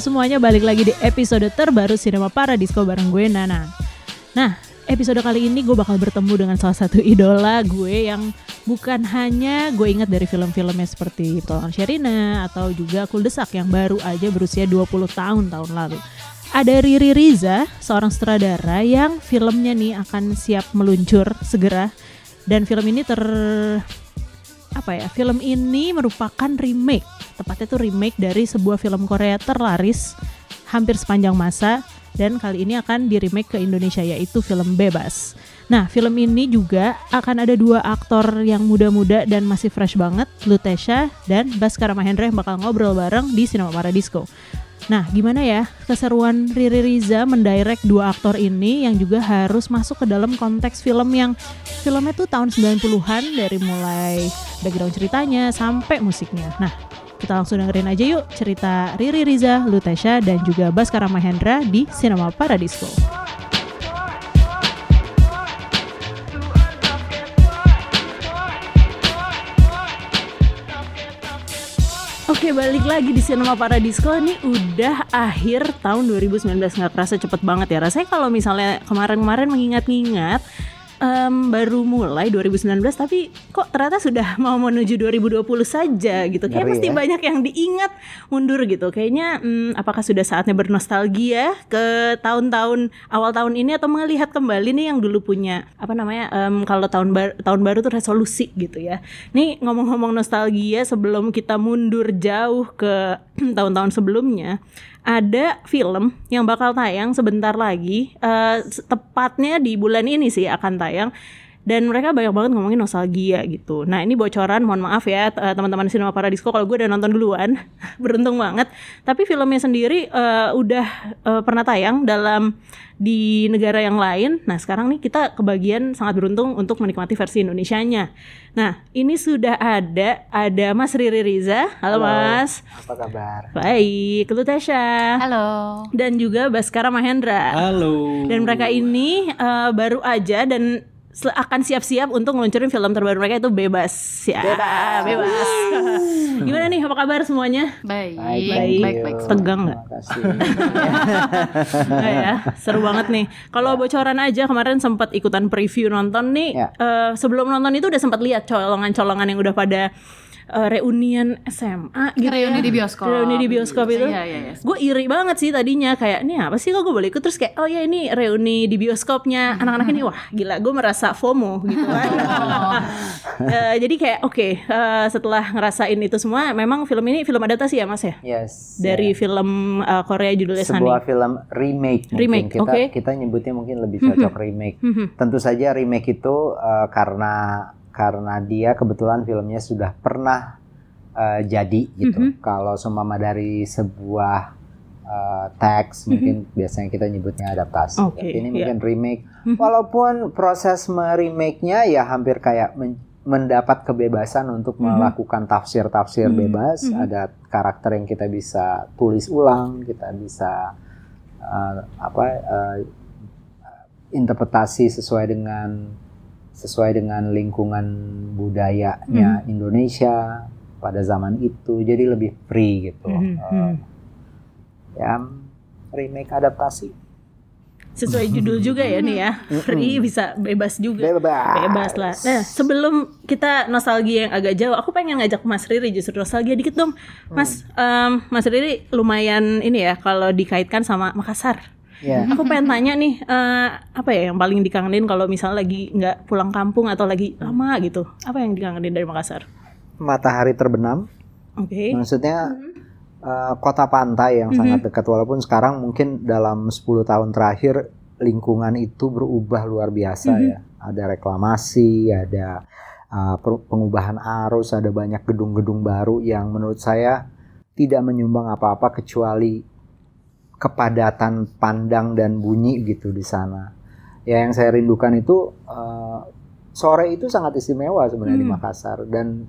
semuanya, balik lagi di episode terbaru Cinema Paradisco bareng gue Nana. Nah, episode kali ini gue bakal bertemu dengan salah satu idola gue yang bukan hanya gue ingat dari film-filmnya seperti Tolong Sherina atau juga Kuldesak yang baru aja berusia 20 tahun tahun lalu. Ada Riri Riza, seorang sutradara yang filmnya nih akan siap meluncur segera dan film ini ter apa ya film ini merupakan remake tepatnya tuh remake dari sebuah film Korea terlaris hampir sepanjang masa dan kali ini akan di remake ke Indonesia yaitu film Bebas. Nah film ini juga akan ada dua aktor yang muda-muda dan masih fresh banget, Lutesha dan Baskara Mahendra yang bakal ngobrol bareng di Cinema Paradisco. Nah, gimana ya keseruan Riri Riza mendirect dua aktor ini yang juga harus masuk ke dalam konteks film yang filmnya tuh tahun 90-an dari mulai background ceritanya sampai musiknya. Nah, kita langsung dengerin aja yuk cerita Riri Riza, Lutesha, dan juga Baskara Mahendra di Cinema Paradisco. Oke balik lagi di Cinema Paradisco ini udah akhir tahun 2019 nggak kerasa cepet banget ya. Rasanya kalau misalnya kemarin-kemarin mengingat-ingat um, baru mulai 2019 tapi kok ternyata sudah mau menuju 2020 saja gitu. Kayak Ngeri pasti ya? banyak yang diingat mundur gitu. Kayaknya hmm, apakah sudah saatnya bernostalgia ke tahun-tahun awal tahun ini atau melihat kembali nih yang dulu punya apa namanya em, kalau tahun bar- tahun baru tuh resolusi gitu ya. Nih ngomong-ngomong nostalgia sebelum kita mundur jauh ke tahun-tahun sebelumnya ada film yang bakal tayang sebentar lagi eh, tepatnya di bulan ini sih akan tayang dan mereka banyak banget ngomongin nostalgia gitu. Nah ini bocoran, mohon maaf ya eh, teman-teman Cinema Paradisco kalau gue udah nonton duluan, beruntung banget. Tapi filmnya sendiri eh, udah eh, pernah tayang dalam di negara yang lain. Nah sekarang nih kita kebagian sangat beruntung untuk menikmati versi Indonesianya. Nah ini sudah ada, ada Mas Riri Riza, halo, Halo. Mas. Apa kabar? Baik, lu Tasya. Halo. Dan juga Baskara Mahendra. Halo. Dan mereka ini eh, baru aja dan akan siap-siap untuk ngeluncurin film terbaru mereka itu bebas ya Bebas. gimana nih apa kabar semuanya Baik. Baik, Baik. baik, baik. Tegang nggak? Nah ya seru banget nih kalau bocoran aja kemarin sempat ikutan preview nonton nih Ya. eh, sebelum nonton itu udah sempat lihat colongan-colongan yang udah pada eh, reunian SMA gitu Reuni ya. di bioskop. reuni di bioskop itu Iya, iya, iya. gue iri banget sih tadinya kayak ini apa sih kok gue boleh ikut terus kayak oh ya ini reuni di bioskopnya anak-anak ini wah gila gue merasa FOMO gitu kan Eh, jadi kayak oke eh, setelah ngerasain itu semua memang film ini film adaptasi ya mas ya Yes. dari ya. film eh, Korea judulnya Sunny sebuah film remake. mungkin. Remake, kita oke. kita nyebutnya mungkin lebih cocok remake. Mhm. Tentu saja remake itu uh, karena karena dia kebetulan filmnya sudah pernah uh, jadi gitu. Mhm. Kalau seumpama dari sebuah uh, teks mungkin biasanya kita nyebutnya adaptasi. Tapi ini iya. mungkin remake. Mhm. Walaupun proses meremake-nya ya hampir kayak men- mendapat kebebasan untuk Mhm. melakukan tafsir-tafsir Mhm, bebas. mhm. Ada karakter yang kita bisa tulis ulang, kita bisa uh, apa uh, interpretasi sesuai dengan sesuai dengan lingkungan budayanya Indonesia pada zaman itu jadi lebih free gitu. Mhm, Uh, ya remake adaptasi. Sesuai judul juga ya nih ya free bisa bebas juga. Bebas. Bebas lah. Nah sebelum kita nostalgia yang agak jauh aku pengen ngajak Mas Riri justru nostalgia dikit dong. Mas em, Mas Riri lumayan ini ya kalau dikaitkan sama Makassar ya Aku pengen tanya nih, eh, apa ya yang paling dikangenin kalau misalnya lagi nggak pulang kampung atau lagi lama gitu? Apa yang dikangenin dari Makassar? matahari terbenam Oke. maksudnya uh, kota pantai yang sangat dekat walaupun sekarang mungkin dalam 10 tahun terakhir lingkungan itu berubah luar biasa Mhm. ya ada reklamasi ada uh, pengubahan arus ada banyak gedung-gedung baru yang menurut saya tidak menyumbang apa-apa kecuali kepadatan pandang dan bunyi gitu di sana ya yang saya rindukan itu uh, sore itu sangat istimewa sebenarnya di Hmm. Makassar dan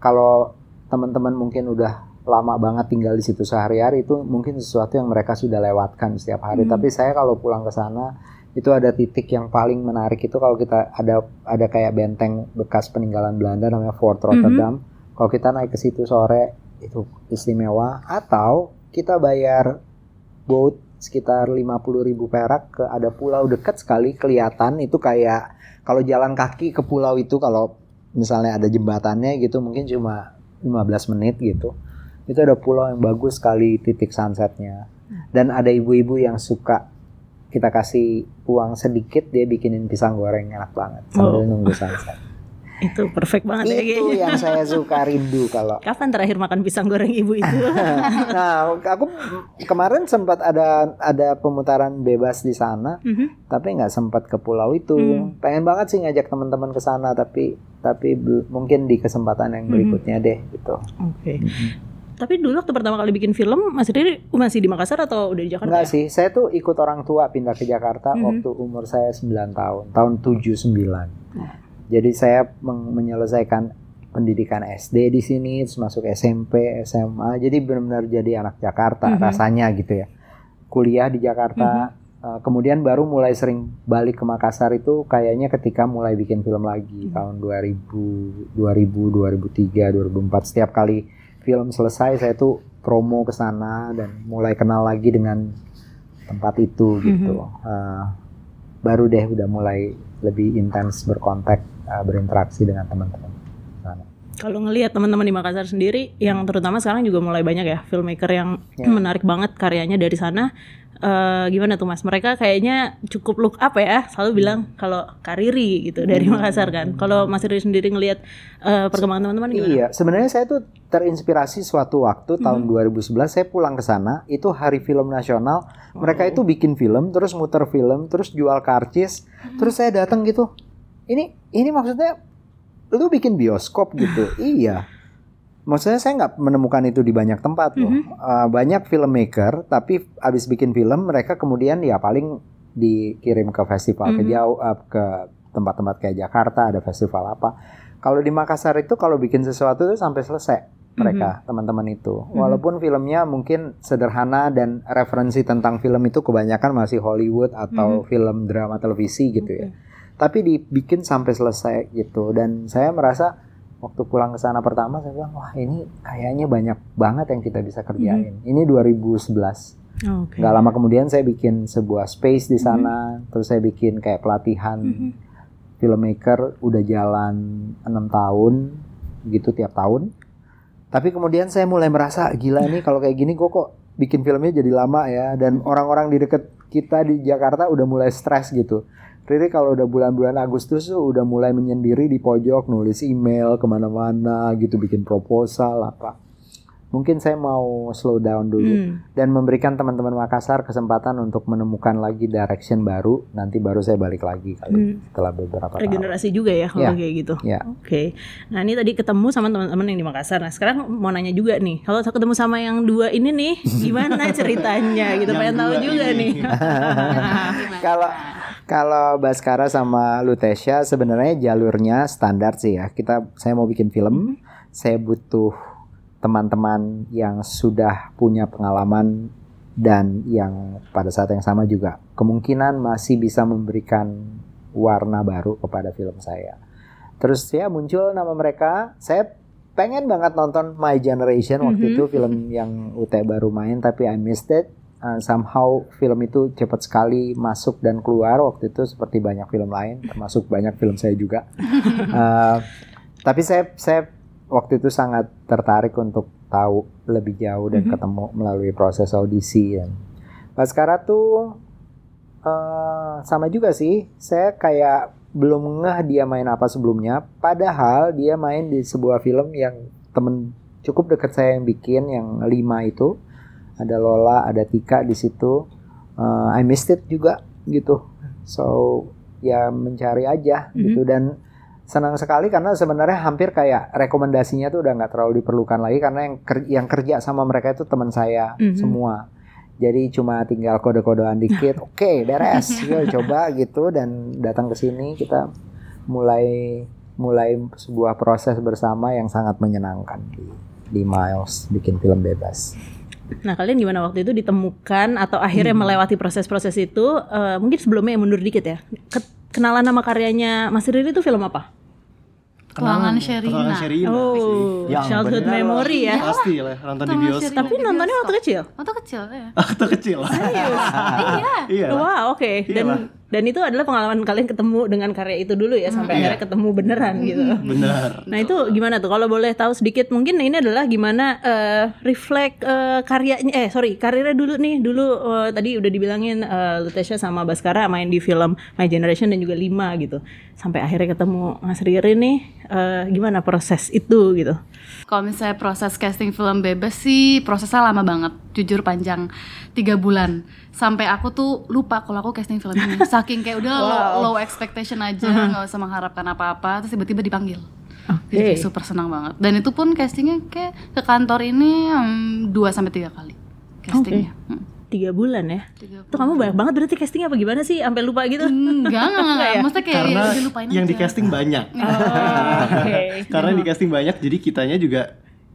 kalau teman-teman mungkin udah lama banget tinggal di situ sehari-hari itu mungkin sesuatu yang mereka sudah lewatkan setiap hari. Hmm. Tapi saya kalau pulang ke sana itu ada titik yang paling menarik itu kalau kita ada ada kayak benteng bekas peninggalan Belanda namanya Fort Rotterdam. Kalau kita naik ke situ sore itu istimewa atau kita bayar boat sekitar 50 ribu perak ke ada pulau dekat sekali kelihatan itu kayak kalau jalan kaki ke pulau itu kalau misalnya ada jembatannya gitu mungkin cuma 15 menit gitu. Itu ada pulau yang bagus sekali titik sunsetnya. Dan ada ibu-ibu yang suka kita kasih uang sedikit dia bikinin pisang goreng enak banget sambil Oh. nunggu sunset Itu perfect banget ya itu kayaknya. yang saya suka rindu kalau Kapan terakhir makan pisang goreng ibu itu? nah aku kemarin sempat ada ada pemutaran bebas di sana Mhm. tapi nggak sempat ke pulau itu Hmm. pengen banget sih ngajak teman-teman ke sana tapi tapi mungkin di kesempatan yang Mhm. berikutnya deh gitu Oke. Tapi dulu waktu pertama kali bikin film masih di masih di Makassar atau udah di Jakarta? Enggak ya? sih saya tuh ikut orang tua pindah ke Jakarta Mhm. waktu umur saya 9 tahun tahun 79 Nah. Jadi saya menyelesaikan pendidikan SD di sini terus masuk SMP SMA jadi benar-benar jadi anak Jakarta Mhm. rasanya gitu ya. Kuliah di Jakarta. Uh, kemudian baru mulai sering balik ke Makassar itu kayaknya ketika mulai bikin film lagi Mhm. tahun 2000 2000 2003 2004 setiap kali film selesai saya tuh promo ke sana dan mulai kenal lagi dengan tempat itu gitu. Uh, baru deh udah mulai lebih intens berkontak uh, berinteraksi dengan teman-teman sana. Kalau ngelihat teman-teman di Makassar sendiri, yang terutama sekarang juga mulai banyak ya filmmaker yang Ya. menarik banget karyanya dari sana. Eh, gimana tuh mas? Mereka kayaknya cukup look up ya, selalu bilang kalau kariri gitu dari Hmm. Makassar kan. Kalau Mas Riri sendiri ngelihat eh, perkembangan teman-teman gimana? Iya, sebenarnya saya tuh terinspirasi suatu waktu tahun 2011 saya pulang ke sana, itu Hari Film Nasional. Mereka itu bikin film, terus muter film, terus jual karcis, terus saya datang gitu. Ini ini maksudnya lu bikin bioskop gitu. iya. Maksudnya saya nggak menemukan itu di banyak tempat loh. Uh, banyak filmmaker, tapi abis bikin film mereka kemudian ya paling dikirim ke festival ke Mhm. jauh uh, ke tempat-tempat kayak Jakarta ada festival apa. Kalau di Makassar itu kalau bikin sesuatu itu sampai selesai mereka teman-teman itu. Walaupun filmnya mungkin sederhana dan referensi tentang film itu kebanyakan masih Hollywood atau film drama televisi gitu ya. Tapi dibikin sampai selesai gitu dan saya merasa waktu pulang ke sana pertama saya bilang wah ini kayaknya banyak banget yang kita bisa kerjain. Ini 2011. Oke. Gak lama kemudian saya bikin sebuah space di sana, terus saya bikin kayak pelatihan Mhm. filmmaker udah jalan enam tahun gitu tiap tahun. Tapi kemudian saya mulai merasa gila nih kalau kayak gini gue kok bikin filmnya jadi lama ya dan orang-orang di deket kita di Jakarta udah mulai stres gitu. Riri kalau udah bulan-bulan Agustus tuh udah mulai menyendiri di pojok nulis email ke mana-mana gitu bikin proposal apa. Mungkin saya mau slow down dulu Hmm. dan memberikan teman-teman Makassar kesempatan untuk menemukan lagi direction baru. Nanti baru saya balik lagi kali Hmm. setelah beberapa tahun. Regenerasi juga ya kalau Ya. kayak gitu. Ya. Oke. Nah ini tadi ketemu sama teman-teman yang di Makassar. Nah sekarang mau nanya juga nih, kalau ketemu sama yang dua ini nih, gimana ceritanya? Gitu pengen tahu juga nih. Kalau kalau Baskara sama Lutesia sebenarnya jalurnya standar sih ya. Kita saya mau bikin film, saya butuh teman-teman yang sudah punya pengalaman dan yang pada saat yang sama juga kemungkinan masih bisa memberikan warna baru kepada film saya. Terus ya muncul nama mereka, saya pengen banget nonton My Generation waktu Mhm. itu film yang UT baru main tapi I missed it. Uh, somehow film itu cepat sekali masuk dan keluar waktu itu seperti banyak film lain termasuk banyak film saya juga. Uh, tapi saya saya waktu itu sangat tertarik untuk tahu lebih jauh dan Mhm. ketemu melalui proses audisi dan Baskara tuh eh, sama juga sih. Saya kayak belum ngeh dia main apa sebelumnya. Padahal dia main di sebuah film yang temen cukup dekat saya yang bikin yang lima itu. Ada Lola, ada Tika di situ. Eh, I missed it juga gitu. So ya mencari aja gitu dan senang sekali karena sebenarnya hampir kayak rekomendasinya tuh udah nggak terlalu diperlukan lagi karena yang ker- yang kerja sama mereka itu teman saya Mhm. semua. Jadi cuma tinggal kode-kodean dikit, oke beres, yuk coba gitu dan datang ke sini kita mulai mulai sebuah proses bersama yang sangat menyenangkan di di Miles bikin film bebas. Nah kalian gimana waktu itu ditemukan atau akhirnya melewati proses-proses itu? eh, mungkin sebelumnya yang mundur dikit ya. Ke- kenalan nama karyanya Mas Riri itu film apa? Petualangan Sherina. Petualangan Sherina. Oh, Yang childhood bener. memory ya. Pasti lah nonton di bioskop. Sherina Tapi nontonnya bioskop. waktu kecil. Waktu kecil ya. Waktu kecil. iya. Iya. lah. Wow, oke. Dan Iyalah. Dan itu adalah pengalaman kalian ketemu dengan karya itu dulu ya sampai Iya. akhirnya ketemu beneran gitu. Benar. Nah itu gimana tuh kalau boleh tahu sedikit mungkin ini adalah gimana eh, reflect eh, karyanya eh sorry karirnya dulu nih dulu eh, tadi udah dibilangin eh, Lutesha sama Baskara main di film My Generation dan juga Lima gitu sampai akhirnya ketemu Mas Riri nih eh, gimana proses itu gitu Kalau misalnya proses casting film bebas sih prosesnya lama banget, jujur panjang tiga bulan. Sampai aku tuh lupa kalau aku casting film ini. Saking kayak udah low, low expectation aja, nggak usah mengharapkan apa-apa. Terus tiba-tiba dipanggil. oke Jadi super senang banget. Dan itu pun castingnya kayak ke kantor ini hmm, dua sampai tiga kali castingnya. Hmm. Tiga bulan ya Tiga tuh kamu banyak banget berarti castingnya apa gimana sih sampai lupa gitu Enggak, enggak, enggak. ya? Maksudnya kayak Karena ya lupain yang di casting banyak. Oh, oke Karena di casting banyak jadi kitanya juga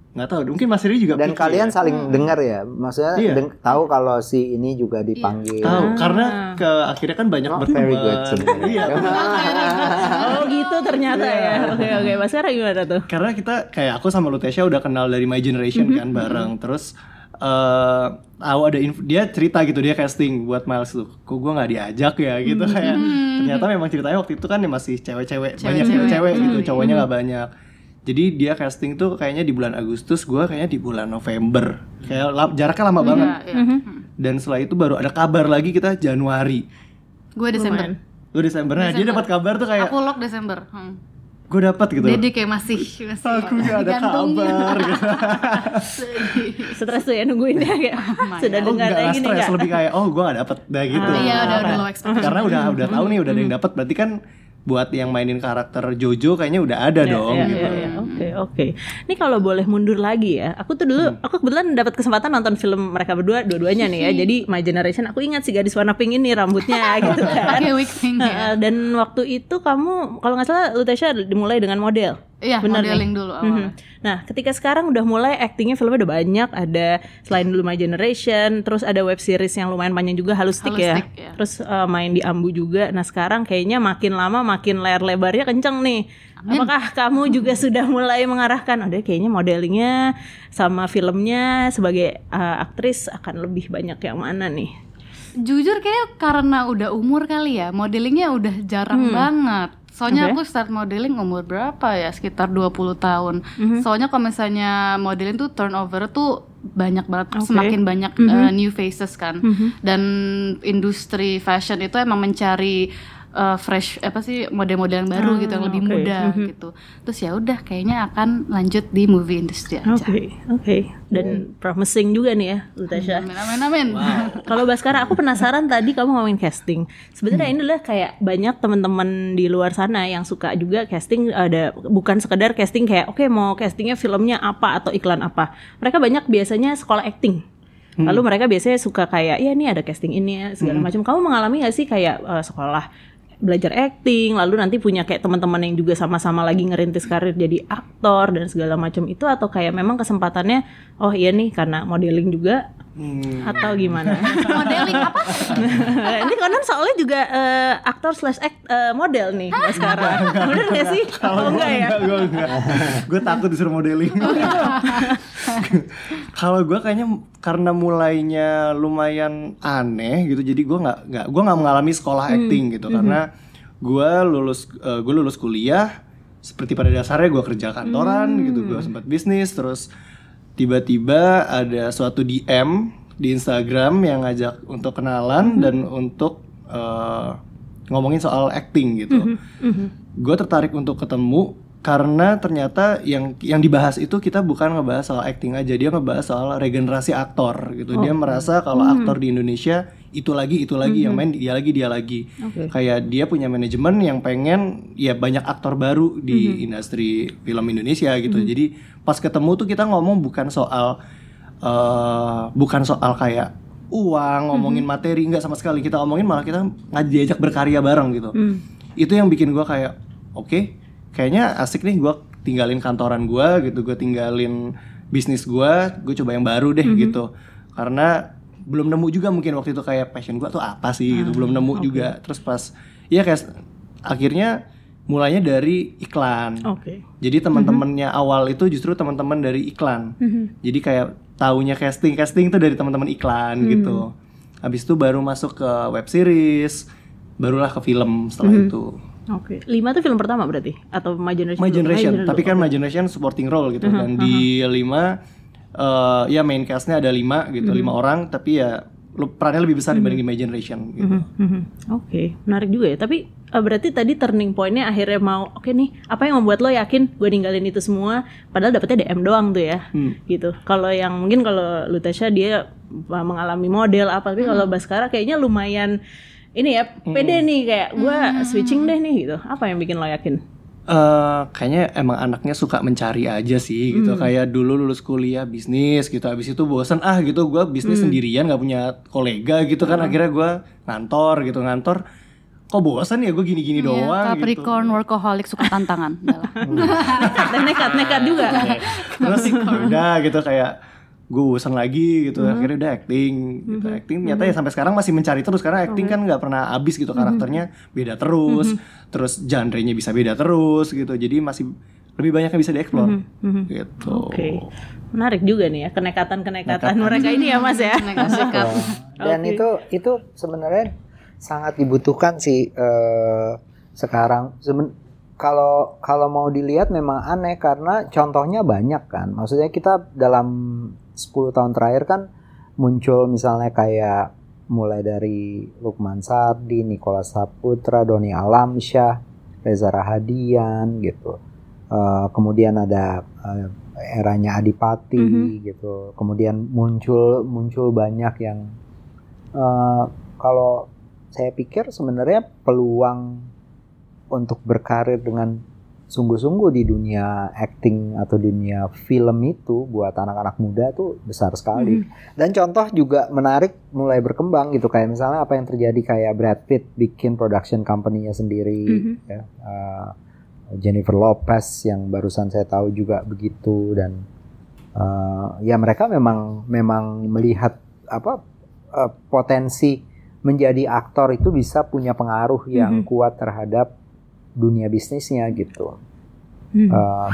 nggak tahu. Mungkin Mas Riri juga Dan pikir kalian ya. saling dengar ya, maksudnya Iya. deng- tahu kalau si ini juga dipanggil. tahu karena ke akhirnya kan banyak Oh, berteman. very good sebenarnya. Iya. oh gitu ternyata ya oke oke Mas Sarah gimana tuh karena kita kayak aku sama Lutesha udah kenal dari My Generation Mhm. kan bareng terus eh tahu ada info, dia cerita gitu dia casting buat Miles tuh kok gue nggak diajak ya gitu Mhm. kayak ternyata memang ceritanya waktu itu kan ya masih cewek-cewek banyak Cewek-cewek. cewek gitu Mhm. cowoknya nggak banyak jadi dia casting tuh kayaknya di bulan Agustus gue kayaknya di bulan November kayak la- jaraknya lama banget Iya, iya. dan setelah itu baru ada kabar lagi kita Januari Gue Desember. lu Desember nah dia dapat kabar tuh kayak Aku lock Desember. Hmm. Gue dapat gitu. Dede kayak masih masih aku nggak ada digantung. kabar. Gitu. stres tuh ya nungguinnya kayak sudah Oh, dengar gini stres. enggak lebih kayak oh gue gak dapet. Dah gitu. Iya, udah udah low expectation. karena udah udah tahu nih udah ada yang dapat berarti kan buat yang mainin karakter Jojo kayaknya udah ada dong Iya, gitu. iya, iya. Oke, oke. Ini kalau boleh mundur lagi ya. Aku tuh dulu, aku kebetulan dapat kesempatan nonton film mereka berdua, dua-duanya nih ya. Jadi My Generation, aku ingat si gadis warna pink ini rambutnya gitu kan. Pakai wig pink ya. Dan waktu itu kamu, kalau nggak salah, Lutesha dimulai dengan model. Iya, Bener nih? modeling dulu awalnya. Mhm. Nah, ketika sekarang udah mulai actingnya filmnya udah banyak, ada selain dulu My Generation, terus ada web series yang lumayan panjang juga Halustik ya. Halustik, ya. Terus eh, main di Ambu juga. Nah, sekarang kayaknya makin lama makin layar lebarnya kenceng nih. Apakah kamu juga sudah mulai mengarahkan, oh deh kayaknya modelingnya sama filmnya sebagai eh, aktris akan lebih banyak yang mana nih? Jujur kayak karena udah umur kali ya, modelingnya udah jarang banget. Soalnya Oke. aku start modeling umur berapa ya? Sekitar 20 tahun. Soalnya kalau misalnya modeling tuh turnover tuh banyak banget, Oke. semakin banyak uh, new faces kan. Dan industri fashion itu emang mencari uh, fresh apa sih model-model yang baru gitu yang lebih oke. muda gitu. Terus ya udah kayaknya akan lanjut di movie industry aja. Oke, oke. Dan promising juga nih ya, Lutasha. Amin amin amin. Kalau Baskara, aku penasaran tadi kamu ngomongin casting. Sebenarnya ini adalah kayak banyak teman-teman di luar sana yang suka juga casting ada bukan sekedar casting kayak oke mau castingnya filmnya apa atau iklan apa. Mereka banyak biasanya sekolah acting. Lalu mereka biasanya suka kayak ya ini ada casting ini ya segala macam. Kamu mengalami gak sih kayak eh, sekolah belajar acting lalu nanti punya kayak teman-teman yang juga sama-sama lagi ngerintis karir jadi aktor dan segala macam itu atau kayak memang kesempatannya oh iya nih karena modeling juga Hmm. atau gimana? modeling apa? ini konon soalnya juga eh, aktor slash act eh, model nih Mbak sekarang. Bener gak sih? Oh enggak ya? gue enggak gue takut disuruh modeling kalau gue kayaknya karena mulainya lumayan aneh gitu jadi gue nggak nggak gue nggak mengalami sekolah acting gitu karena gue lulus eh, gue lulus kuliah seperti pada dasarnya gue kerja kantoran gitu gue sempat bisnis terus tiba-tiba ada suatu DM di Instagram yang ngajak untuk kenalan dan untuk eh, ngomongin soal acting gitu. Gue tertarik untuk ketemu karena ternyata yang yang dibahas itu kita bukan ngebahas soal acting aja dia ngebahas soal regenerasi aktor gitu. Dia merasa kalau aktor di Indonesia itu lagi itu lagi yang main dia lagi dia lagi. Oke. kayak dia punya manajemen yang pengen ya banyak aktor baru di industri film Indonesia gitu. Jadi pas ketemu tuh kita ngomong bukan soal eh, bukan soal kayak uang ngomongin materi nggak sama sekali. Kita ngomongin malah kita ngajak diajak berkarya bareng gitu. Hmm. itu yang bikin gua kayak oke kayaknya asik nih gua tinggalin kantoran gua gitu gue tinggalin bisnis gua gue coba yang baru deh gitu. Karena belum nemu juga mungkin waktu itu kayak passion gua tuh apa sih gitu belum nemu juga terus pas ya kayak akhirnya mulainya dari iklan. Oke. Jadi teman-temannya awal itu justru teman-teman dari iklan. Jadi kayak taunya casting casting itu dari teman-teman iklan gitu. Habis itu baru masuk ke web series, barulah ke film setelah itu. Oke. Lima tuh film pertama berarti atau My Generation? My? Generation, dulu. tapi kan My Generation supporting role gitu dan di lima eh, ya main castnya ada lima gitu, lima orang tapi ya lu- perannya lebih besar dibanding di My Generation gitu. Mhm. Oke, menarik juga ya. Tapi eh, berarti tadi turning pointnya akhirnya mau, oke nih, apa yang membuat lo yakin gue ninggalin itu semua? Padahal dapetnya DM doang tuh ya, Hmm. gitu. Kalau yang mungkin kalau Lutasha dia uh, mengalami model apa, tapi kalau Baskara kayaknya lumayan ini ya pede nih kayak gue switching deh nih gitu. Apa yang bikin lo yakin? Eh, kayaknya emang anaknya suka mencari aja sih gitu. Kayak dulu lulus kuliah bisnis gitu. Habis itu bosan ah gitu gue bisnis sendirian nggak punya kolega gitu kan. Akhirnya gue ngantor gitu. Ngantor kok bosan ya? Gue gini-gini Iya, doang gitu. Capricorn workaholic suka tantangan. Nekat, nekat, nekat juga. terus udah gitu. Kayak gue bosan lagi gitu akhirnya udah acting gitu. Acting ternyata ya sampai sekarang masih mencari terus karena acting kan nggak pernah habis gitu karakternya beda terus terus genre-nya bisa beda terus gitu. Jadi masih lebih banyak yang bisa dieksplor gitu. Oke, menarik juga nih ya kenekatan-kenekatan mereka ini ya mas ya. Dan itu itu sebenarnya sangat dibutuhkan sih eh, sekarang. Seben- kalau kalau mau dilihat memang aneh karena contohnya banyak kan. Maksudnya kita dalam 10 tahun terakhir kan muncul misalnya kayak mulai dari Lukman Sardi, Nicholas Saputra, Doni Alamsyah, Reza Rahadian gitu. Eh, kemudian ada eh, eranya Adipati gitu. Kemudian muncul muncul banyak yang eh, kalau saya pikir sebenarnya peluang untuk berkarir dengan sungguh-sungguh di dunia acting atau dunia film itu buat anak-anak muda tuh besar sekali. Dan contoh juga menarik mulai berkembang gitu. Kayak misalnya apa yang terjadi kayak Brad Pitt bikin production company-nya sendiri ya. Uh, Jennifer Lopez yang barusan saya tahu juga begitu. Dan uh, ya mereka memang memang melihat apa uh, potensi menjadi aktor itu bisa punya pengaruh yang kuat terhadap dunia bisnisnya gitu. Hmm. Um,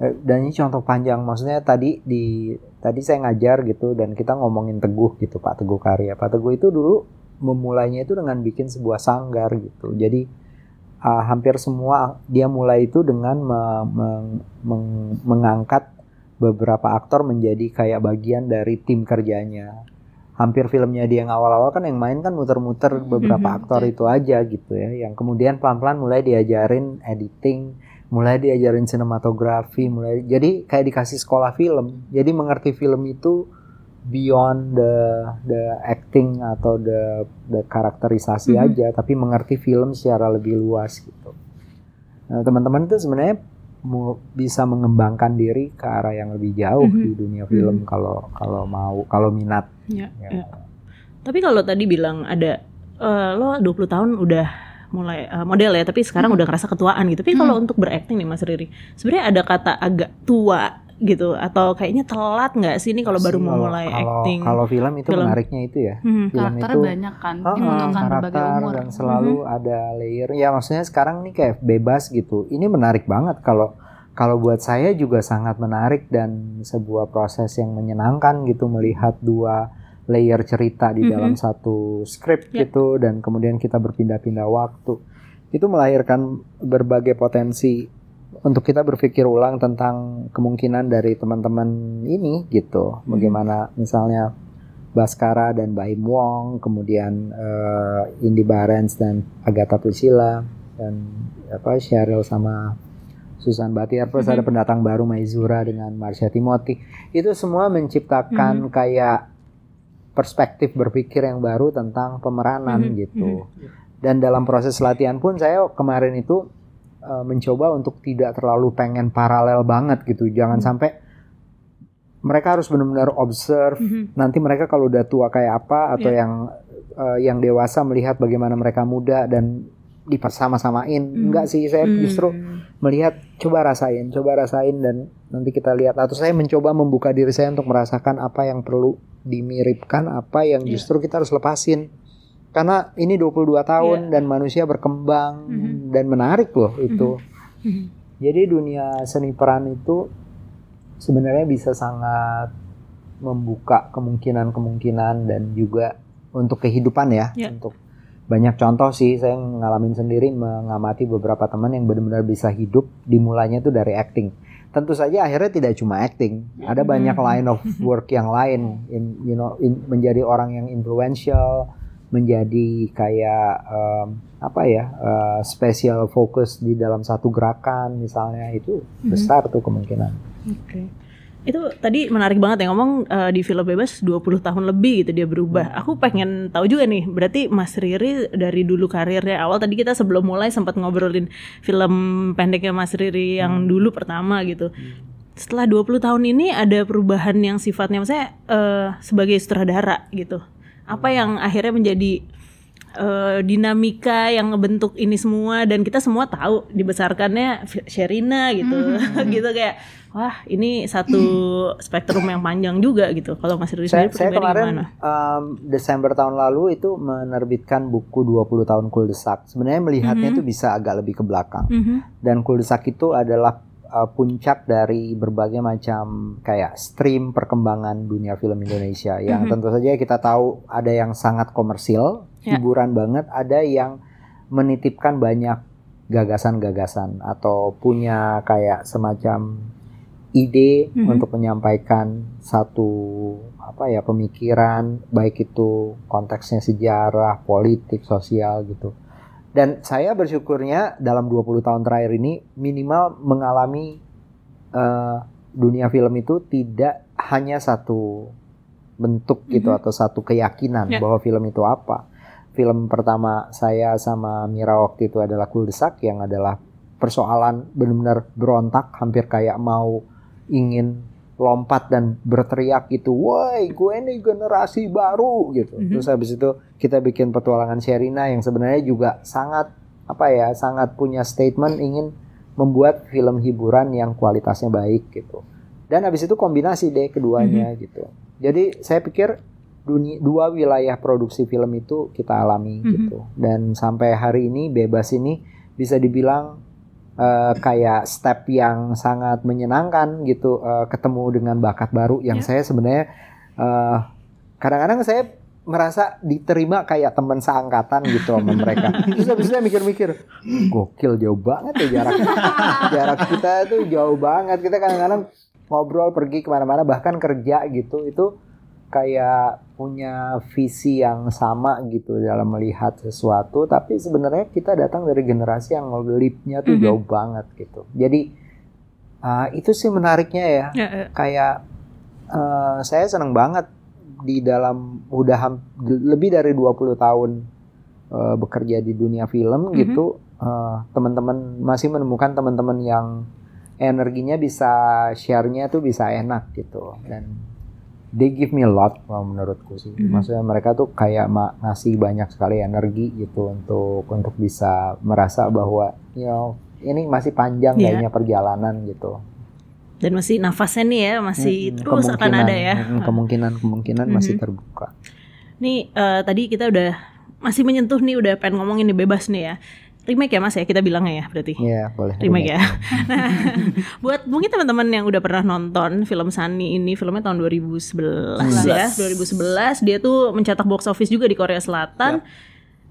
dan ini contoh panjang maksudnya tadi di tadi saya ngajar gitu dan kita ngomongin Teguh gitu Pak Teguh Karya. Pak Teguh itu dulu memulainya itu dengan bikin sebuah sanggar gitu. Jadi uh, hampir semua dia mulai itu dengan me- meng- meng- mengangkat beberapa aktor menjadi kayak bagian dari tim kerjanya. Hampir filmnya dia yang awal-awal kan yang main kan muter-muter beberapa aktor itu aja gitu ya. Yang kemudian pelan-pelan mulai diajarin editing, mulai diajarin sinematografi, mulai jadi kayak dikasih sekolah film. Jadi mengerti film itu beyond the the acting atau the the karakterisasi aja, tapi mengerti film secara lebih luas gitu. Nah, teman-teman itu sebenarnya bisa mengembangkan diri ke arah yang lebih jauh di dunia film kalau kalau mau kalau minat. Ya, Ya. ya. Tapi kalau tadi bilang ada eh, lo 20 tahun udah mulai eh, model ya, tapi sekarang udah ngerasa ketuaan gitu. Tapi kalau untuk berakting nih Mas Riri, sebenarnya ada kata agak tua gitu atau kayaknya telat nggak sih ini kalau baru mau mulai kalau, acting? Kalau film itu Film. menariknya itu ya. Hmm. Film Karakternya itu banyak kan, Oh, dibutuhkan berbagai karakter umur. dan selalu ada layer. Ya maksudnya sekarang nih kayak bebas gitu. Ini menarik banget kalau kalau buat saya juga sangat menarik dan sebuah proses yang menyenangkan gitu melihat dua layer cerita di dalam satu skrip Ya. gitu dan kemudian kita berpindah-pindah waktu. Itu melahirkan berbagai potensi untuk kita berpikir ulang tentang kemungkinan dari teman-teman ini gitu. Bagaimana misalnya Baskara dan Baim Wong, kemudian eh, Indi Barens dan Agatha Priscilla dan apa Cheryl sama Susan Batiar plus ada pendatang baru Maizura dengan Marsha Timothy. Itu semua menciptakan kayak perspektif berpikir yang baru tentang pemeranan Mhm, gitu. Dan dalam proses latihan pun saya kemarin itu eh, mencoba untuk tidak terlalu pengen paralel banget gitu. Jangan sampai mereka harus benar-benar observe Mhm. nanti mereka kalau udah tua kayak apa atau Iya. yang eh, yang dewasa melihat bagaimana mereka muda dan dipersama-samain enggak sih saya Hmm. justru melihat coba rasain coba rasain dan nanti kita lihat atau saya mencoba membuka diri saya untuk merasakan apa yang perlu dimiripkan apa yang Iya. justru kita harus lepasin karena ini 22 tahun dan manusia berkembang Mhm. dan menarik loh itu. Mhm. Jadi dunia seni peran itu sebenarnya bisa sangat membuka kemungkinan-kemungkinan dan juga untuk kehidupan ya, Ya. untuk banyak contoh sih saya ngalamin sendiri mengamati beberapa teman yang benar-benar bisa hidup dimulainya tuh dari acting. Tentu saja akhirnya tidak cuma acting, ada banyak Mhm. line of work yang lain, in, you know, in- menjadi orang yang influential, menjadi kayak em, apa ya eh, special focus di dalam satu gerakan misalnya itu Mhm. besar tuh kemungkinan. Oke. Itu tadi menarik banget ya ngomong eh, di film bebas 20 tahun lebih gitu dia berubah. Aku pengen tahu juga nih, berarti Mas Riri dari dulu karirnya awal tadi kita sebelum mulai sempat ngobrolin film pendeknya Mas Riri yang dulu pertama gitu. Setelah 20 tahun ini ada perubahan yang sifatnya maksudnya eh, sebagai sutradara gitu. Apa yang akhirnya menjadi eh, dinamika yang ngebentuk ini semua dan kita semua tahu dibesarkannya Sherina gitu gitu kayak wah ini satu spektrum yang panjang juga gitu kalau Mas Riri Saya, sendiri saya pribadi kemarin gimana? em, Desember tahun lalu itu menerbitkan buku 20 tahun Kuldesak. Sebenarnya melihatnya Mhm. itu bisa agak lebih ke belakang. Mhm. Dan Kuldesak itu adalah uh, puncak dari berbagai macam kayak stream perkembangan dunia film Indonesia yang Mhm. tentu saja kita tahu ada yang sangat komersil, Ya. hiburan banget, ada yang menitipkan banyak gagasan-gagasan atau punya kayak semacam ide Mhm. untuk menyampaikan satu apa ya pemikiran baik itu konteksnya sejarah, politik, sosial gitu. Dan saya bersyukurnya dalam 20 tahun terakhir ini minimal mengalami eh, dunia film itu tidak hanya satu bentuk gitu Mhm. atau satu keyakinan Ya. bahwa film itu apa. Film pertama saya sama Mira waktu itu adalah Kuldesak yang adalah persoalan benar-benar berontak hampir kayak mau ingin lompat dan berteriak gitu, woi gue ini generasi baru gitu. Mhm. Terus habis itu kita bikin petualangan Sherina yang sebenarnya juga sangat apa ya, sangat punya statement ingin membuat film hiburan yang kualitasnya baik gitu. Dan habis itu kombinasi deh keduanya gitu. Jadi saya pikir dunia, dua wilayah produksi film itu kita alami Mhm. gitu. Dan sampai hari ini bebas ini bisa dibilang eh, kayak step yang sangat menyenangkan gitu eh, ketemu dengan bakat baru yang Ya. saya sebenarnya eh, kadang-kadang saya merasa diterima kayak teman seangkatan gitu sama mereka. Terus habis itu saya mikir-mikir, gokil jauh banget ya jarak jarak kita tuh jauh banget. Kita kadang-kadang ngobrol pergi ke mana-mana bahkan kerja gitu itu kayak punya visi yang sama gitu dalam melihat sesuatu tapi sebenarnya kita datang dari generasi yang leapnya tuh Mhm. jauh banget gitu jadi uh, itu sih menariknya ya Ya, ya. kayak uh, saya seneng banget di dalam udah ham- lebih dari 20 tahun uh, bekerja di dunia film Mhm. gitu uh, teman-teman masih menemukan teman-teman yang energinya bisa share-nya tuh bisa enak gitu dan they give me a lot kalau menurutku sih Mhm. maksudnya mereka tuh kayak ma- ngasih banyak sekali energi gitu untuk untuk bisa merasa bahwa you know ini masih panjang Iya. kayaknya perjalanan gitu Dan masih nafasnya nih ya masih Mm-mm, terus akan ada ya. mm, kemungkinan kemungkinan masih Mhm. terbuka Nih eh, tadi kita udah masih menyentuh nih udah pengen ngomongin nih bebas nih ya. Remake ya Mas ya kita bilangnya ya berarti. Iya boleh Remake ya. Nah, buat mungkin teman-teman yang udah pernah nonton film Sunny ini filmnya tahun 2011 ya. 2011 dia tuh mencetak box office juga di Korea Selatan.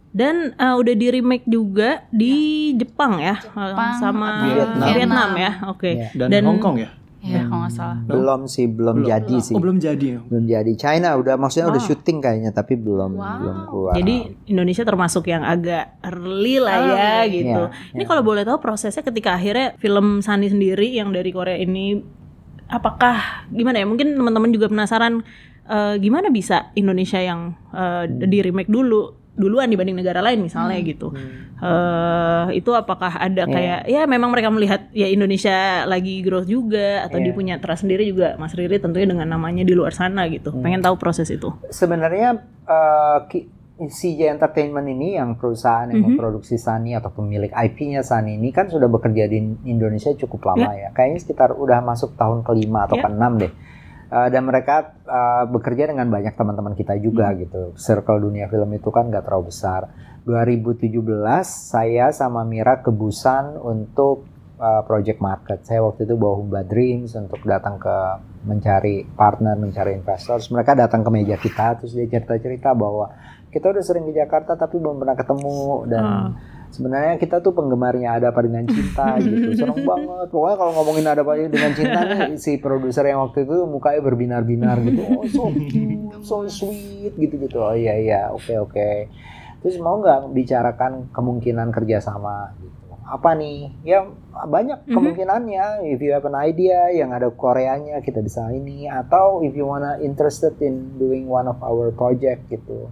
Dan eh, udah di remake juga di Jepang ya, eh, Jepang, sama Vietnam. Vietnam, ya, oke. Iya. Dan, Dan- Hong Kong ya? Iya, kalau nggak salah. belum sih belum, jadi sih Oh belum jadi ya? belum jadi China udah maksudnya udah Wow. syuting kayaknya tapi belum Wow. belum keluar Jadi Indonesia termasuk yang agak early lah Oh, ya gitu. Iya, Ini iya. kalau boleh tahu prosesnya ketika akhirnya film Sunny sendiri yang dari Korea ini apakah gimana ya? Mungkin teman-teman juga penasaran eh, gimana bisa Indonesia yang eh, di remake dulu duluan dibanding negara lain misalnya gitu. eh itu apakah ada Iya. kayak ya memang mereka melihat ya Indonesia lagi growth juga atau Iya. dia punya trust sendiri juga Mas Riri tentunya dengan namanya di luar sana gitu. Hmm. Pengen tahu proses itu. sebenarnya eh, Ki- CJ Entertainment ini yang perusahaan yang Mhm. memproduksi Sunny atau pemilik IP-nya Sunny ini kan sudah bekerja di Indonesia cukup lama ya. Kayaknya sekitar udah masuk tahun kelima atau Ya. keenam deh. Uh, dan mereka uh, bekerja dengan banyak teman-teman kita juga hmm. gitu. Circle dunia film itu kan nggak terlalu besar. 2017 saya sama Mira ke Busan untuk uh, project market. Saya waktu itu bawa Humba Dreams untuk datang ke mencari partner, mencari investor. Terus mereka datang ke meja kita, terus dia cerita-cerita bahwa kita udah sering di Jakarta tapi belum pernah ketemu dan uh sebenarnya kita tuh penggemarnya ada apa dengan cinta gitu. Seneng banget. Pokoknya kalau ngomongin ada apa dengan cinta nih si produser yang waktu itu mukanya berbinar-binar gitu. Oh so cute so sweet gitu gitu oh iya iya. Oke okay, oke. Okay. terus mau nggak bicarakan kemungkinan kerjasama gitu? Apa nih? Ya banyak mm-hmm. kemungkinannya. If you have an idea yang ada Koreanya kita bisa ini. Atau if you wanna interested in doing one of our project gitu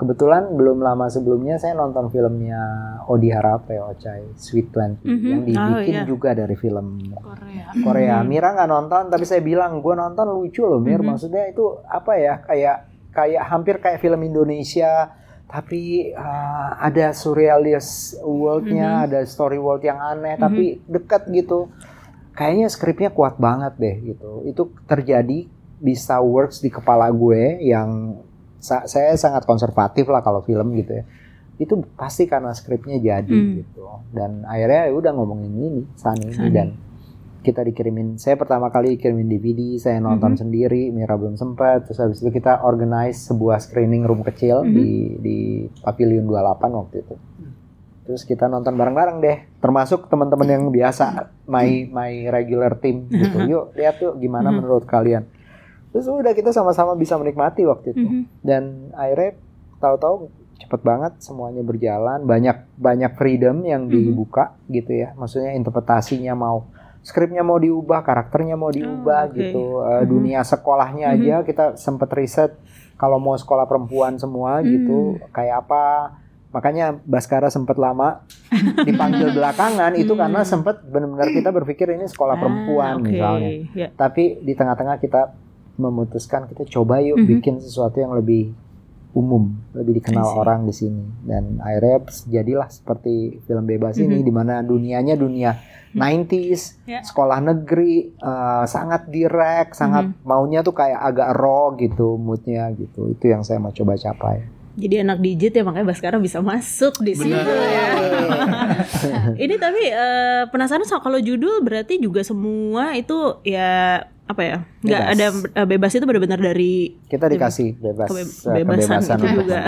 kebetulan belum lama sebelumnya saya nonton filmnya Odi Harape Ochai Sweet Twenty mm -hmm. yang dibikin oh, yeah. juga dari film Korea. Korea. Mm -hmm. Mira nggak nonton tapi saya bilang gue nonton lucu loh Mir. Mm -hmm. Maksudnya itu apa ya kayak kayak hampir kayak film Indonesia tapi uh, ada surrealist worldnya, mm -hmm. ada story world yang aneh, mm -hmm. tapi dekat gitu. Kayaknya skripnya kuat banget deh gitu. Itu terjadi bisa works di kepala gue yang sa saya sangat konservatif lah kalau film gitu ya. Itu pasti karena skripnya jadi hmm. gitu. Dan akhirnya ya udah ngomongin ini ini dan kita dikirimin saya pertama kali kirimin DVD saya nonton -hmm. sendiri Mira belum sempat terus habis itu kita organize sebuah screening room kecil -hmm. di di Pavilion 28 waktu itu. Terus kita nonton bareng-bareng deh. Termasuk teman-teman yang biasa my my regular team gitu. Yuk lihat tuh gimana -hmm. menurut kalian terus udah kita sama-sama bisa menikmati waktu itu mm -hmm. dan akhirnya tahu-tahu cepet banget semuanya berjalan banyak banyak freedom yang mm -hmm. dibuka gitu ya maksudnya interpretasinya mau skripnya mau diubah karakternya mau diubah oh, okay. gitu uh, mm -hmm. dunia sekolahnya mm -hmm. aja kita sempet riset kalau mau sekolah perempuan semua mm. gitu kayak apa makanya Baskara sempat lama dipanggil belakangan itu mm. karena sempat benar-benar kita berpikir ini sekolah ah, perempuan okay. misalnya yeah. tapi di tengah-tengah kita memutuskan kita coba yuk mm -hmm. bikin sesuatu yang lebih umum, lebih dikenal orang di sini dan akhirnya jadilah seperti film bebas mm -hmm. ini di mana dunianya dunia 90s, yeah. sekolah negeri, uh, sangat direct, sangat mm -hmm. maunya tuh kayak agak raw gitu moodnya gitu. Itu yang saya mau coba capai. Jadi anak digit ya makanya Baskara bisa masuk di sini ya. ini tapi uh, penasaran soal kalau judul berarti juga semua itu ya apa ya nggak ada uh, bebas itu benar-benar dari kita dikasih bebas kebe eh, kebebasan, kebebasan itu juga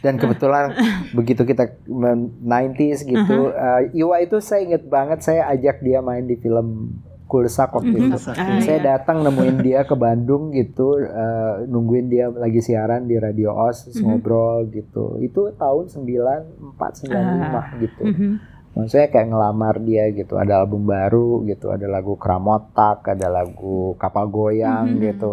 dan kebetulan begitu kita 90s gitu mm -hmm. uh, Iwa itu saya inget banget saya ajak dia main di film Kulsak waktu mm -hmm. itu ah, saya iya. datang nemuin dia ke Bandung gitu uh, nungguin dia lagi siaran di Radio Os mm -hmm. ngobrol gitu itu tahun 94 95 ah. gitu mm -hmm maksudnya kayak ngelamar dia gitu ada album baru gitu ada lagu Kramotak ada lagu Kapal Goyang mm -hmm. gitu.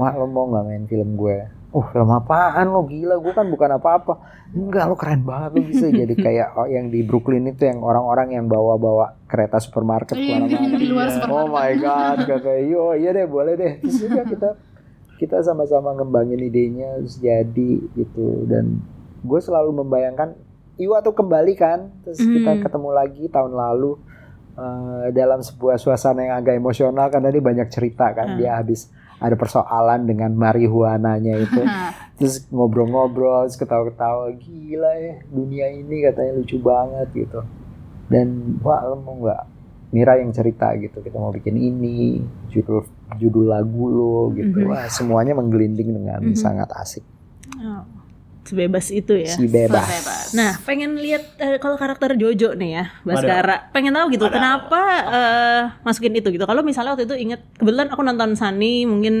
Wah lo mau nggak main film gue? Oh film apaan lo? Gila gue kan bukan apa-apa. Enggak lo keren banget lo bisa jadi kayak oh, yang di Brooklyn itu yang orang-orang yang bawa-bawa kereta supermarket iya, di luar Oh my god kayak yo iya deh boleh deh. Terus juga kita kita sama-sama ngembangin idenya terus jadi gitu. Dan gue selalu membayangkan Iwa tuh kembali kan terus mm. kita ketemu lagi tahun lalu uh, dalam sebuah suasana yang agak emosional karena dia banyak cerita kan dia habis ada persoalan dengan marihuananya itu. Terus ngobrol-ngobrol terus ketawa-ketawa gila ya dunia ini katanya lucu banget gitu. Dan wah lo mau nggak? Mira yang cerita gitu kita mau bikin ini judul judul lagu lo gitu. Mm -hmm. wah semuanya menggelinding dengan mm -hmm. sangat asik. Oh sebebas itu ya. Si bebas. Nah, pengen lihat uh, kalau karakter Jojo nih ya, Baskara. Pengen tahu gitu Ada. kenapa uh, masukin itu gitu. Kalau misalnya waktu itu inget kebetulan aku nonton Sunny mungkin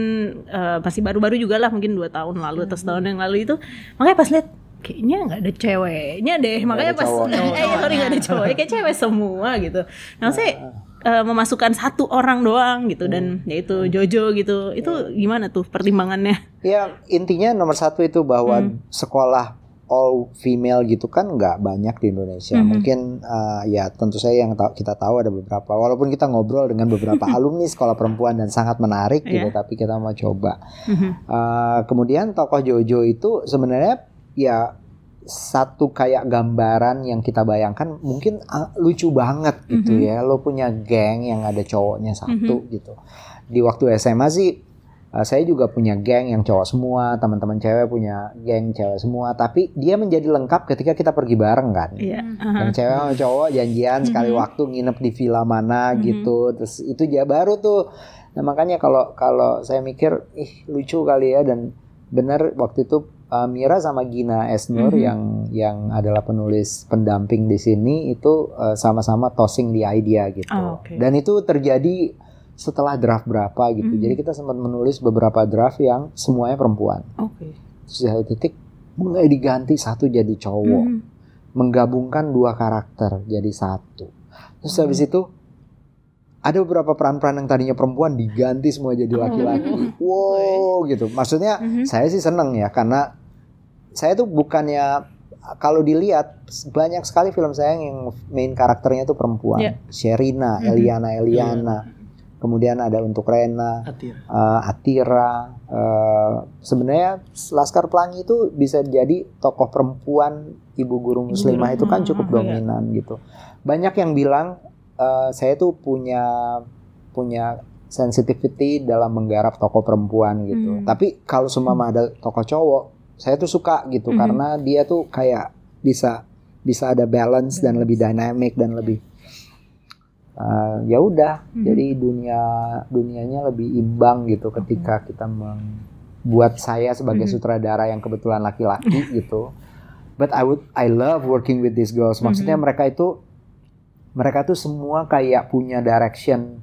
uh, masih baru-baru juga lah, mungkin dua tahun lalu atau setahun yang lalu itu. Makanya pas lihat kayaknya nggak ada ceweknya deh makanya pas eh sorry nggak ada cowok kayak cewek semua gitu nah saya uh, memasukkan satu orang doang gitu dan hmm. yaitu Jojo gitu itu gimana tuh pertimbangannya ya intinya nomor satu itu bahwa hmm. sekolah all female gitu kan nggak banyak di Indonesia. -hmm. Mungkin uh, ya tentu saya yang ta kita tahu ada beberapa. Walaupun kita ngobrol dengan beberapa alumni sekolah perempuan dan sangat menarik gitu, yeah. tapi kita mau coba. -hmm. uh, kemudian tokoh Jojo itu sebenarnya ya satu kayak gambaran yang kita bayangkan mungkin uh, lucu banget gitu mm -hmm. ya lo punya geng yang ada cowoknya satu mm -hmm. gitu di waktu SMA sih Uh, saya juga punya geng yang cowok semua, teman-teman cewek punya geng cewek semua. Tapi dia menjadi lengkap ketika kita pergi bareng kan. Iya. Yang cewek sama cowok janjian sekali waktu nginep di villa mana gitu. Terus itu dia baru tuh. Nah makanya kalau kalau saya mikir, ih lucu kali ya dan benar waktu itu uh, Mira sama Gina Esnur yang yang adalah penulis pendamping di sini itu uh, sama-sama tossing di idea gitu. Oh, oke. Dan itu terjadi setelah draft berapa gitu. Jadi kita sempat menulis beberapa draft yang semuanya perempuan. Oke. Terus di satu titik mulai diganti satu jadi cowok. Mhm. Menggabungkan dua karakter jadi satu. Terus habis itu ada beberapa peran-peran yang tadinya perempuan diganti semua jadi laki-laki. Wow gitu. Maksudnya saya sih seneng ya karena saya tuh bukannya kalau dilihat banyak sekali film saya yang main karakternya tuh perempuan. Iya. Sherina, Eliana, Eliana. Kemudian ada untuk Rena, Atir. eh, Atira. eh, sebenarnya Laskar Pelangi itu bisa jadi tokoh perempuan ibu guru muslimah itu kan cukup Hmm, dominan gitu. Banyak yang bilang eh, saya tuh punya punya sensitivity dalam menggarap tokoh perempuan gitu. Hmm. Tapi kalau semua ada tokoh cowok, saya tuh suka gitu Hmm. karena dia tuh kayak bisa bisa ada balance dan lebih dynamic dan lebih eh, ya udah Mhm. jadi dunia dunianya lebih imbang gitu ketika kita membuat saya sebagai Mhm. sutradara yang kebetulan laki-laki gitu but I would I love working with these girls maksudnya Mhm. mereka itu mereka tuh semua kayak punya direction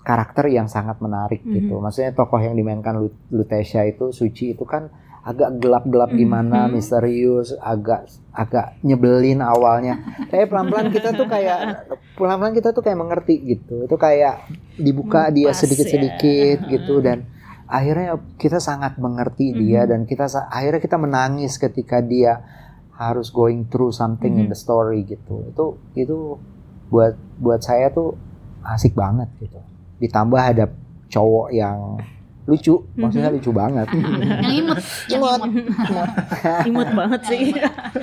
karakter yang sangat menarik Mhm. gitu maksudnya tokoh yang dimainkan Lu- Lutetia itu Suci itu kan agak gelap-gelap gimana Mhm. misterius agak agak nyebelin awalnya tapi pelan-pelan kita tuh kayak pelan-pelan kita tuh kayak mengerti gitu itu kayak dibuka dia Pas sedikit-sedikit ya. gitu dan akhirnya kita sangat mengerti dia Mhm. dan kita akhirnya kita menangis ketika dia harus going through something in Mhm. the story gitu itu itu buat buat saya tuh asik banget gitu ditambah ada cowok yang lucu maksudnya lucu banget yang imut, yang Imut. imut. Imut banget sih.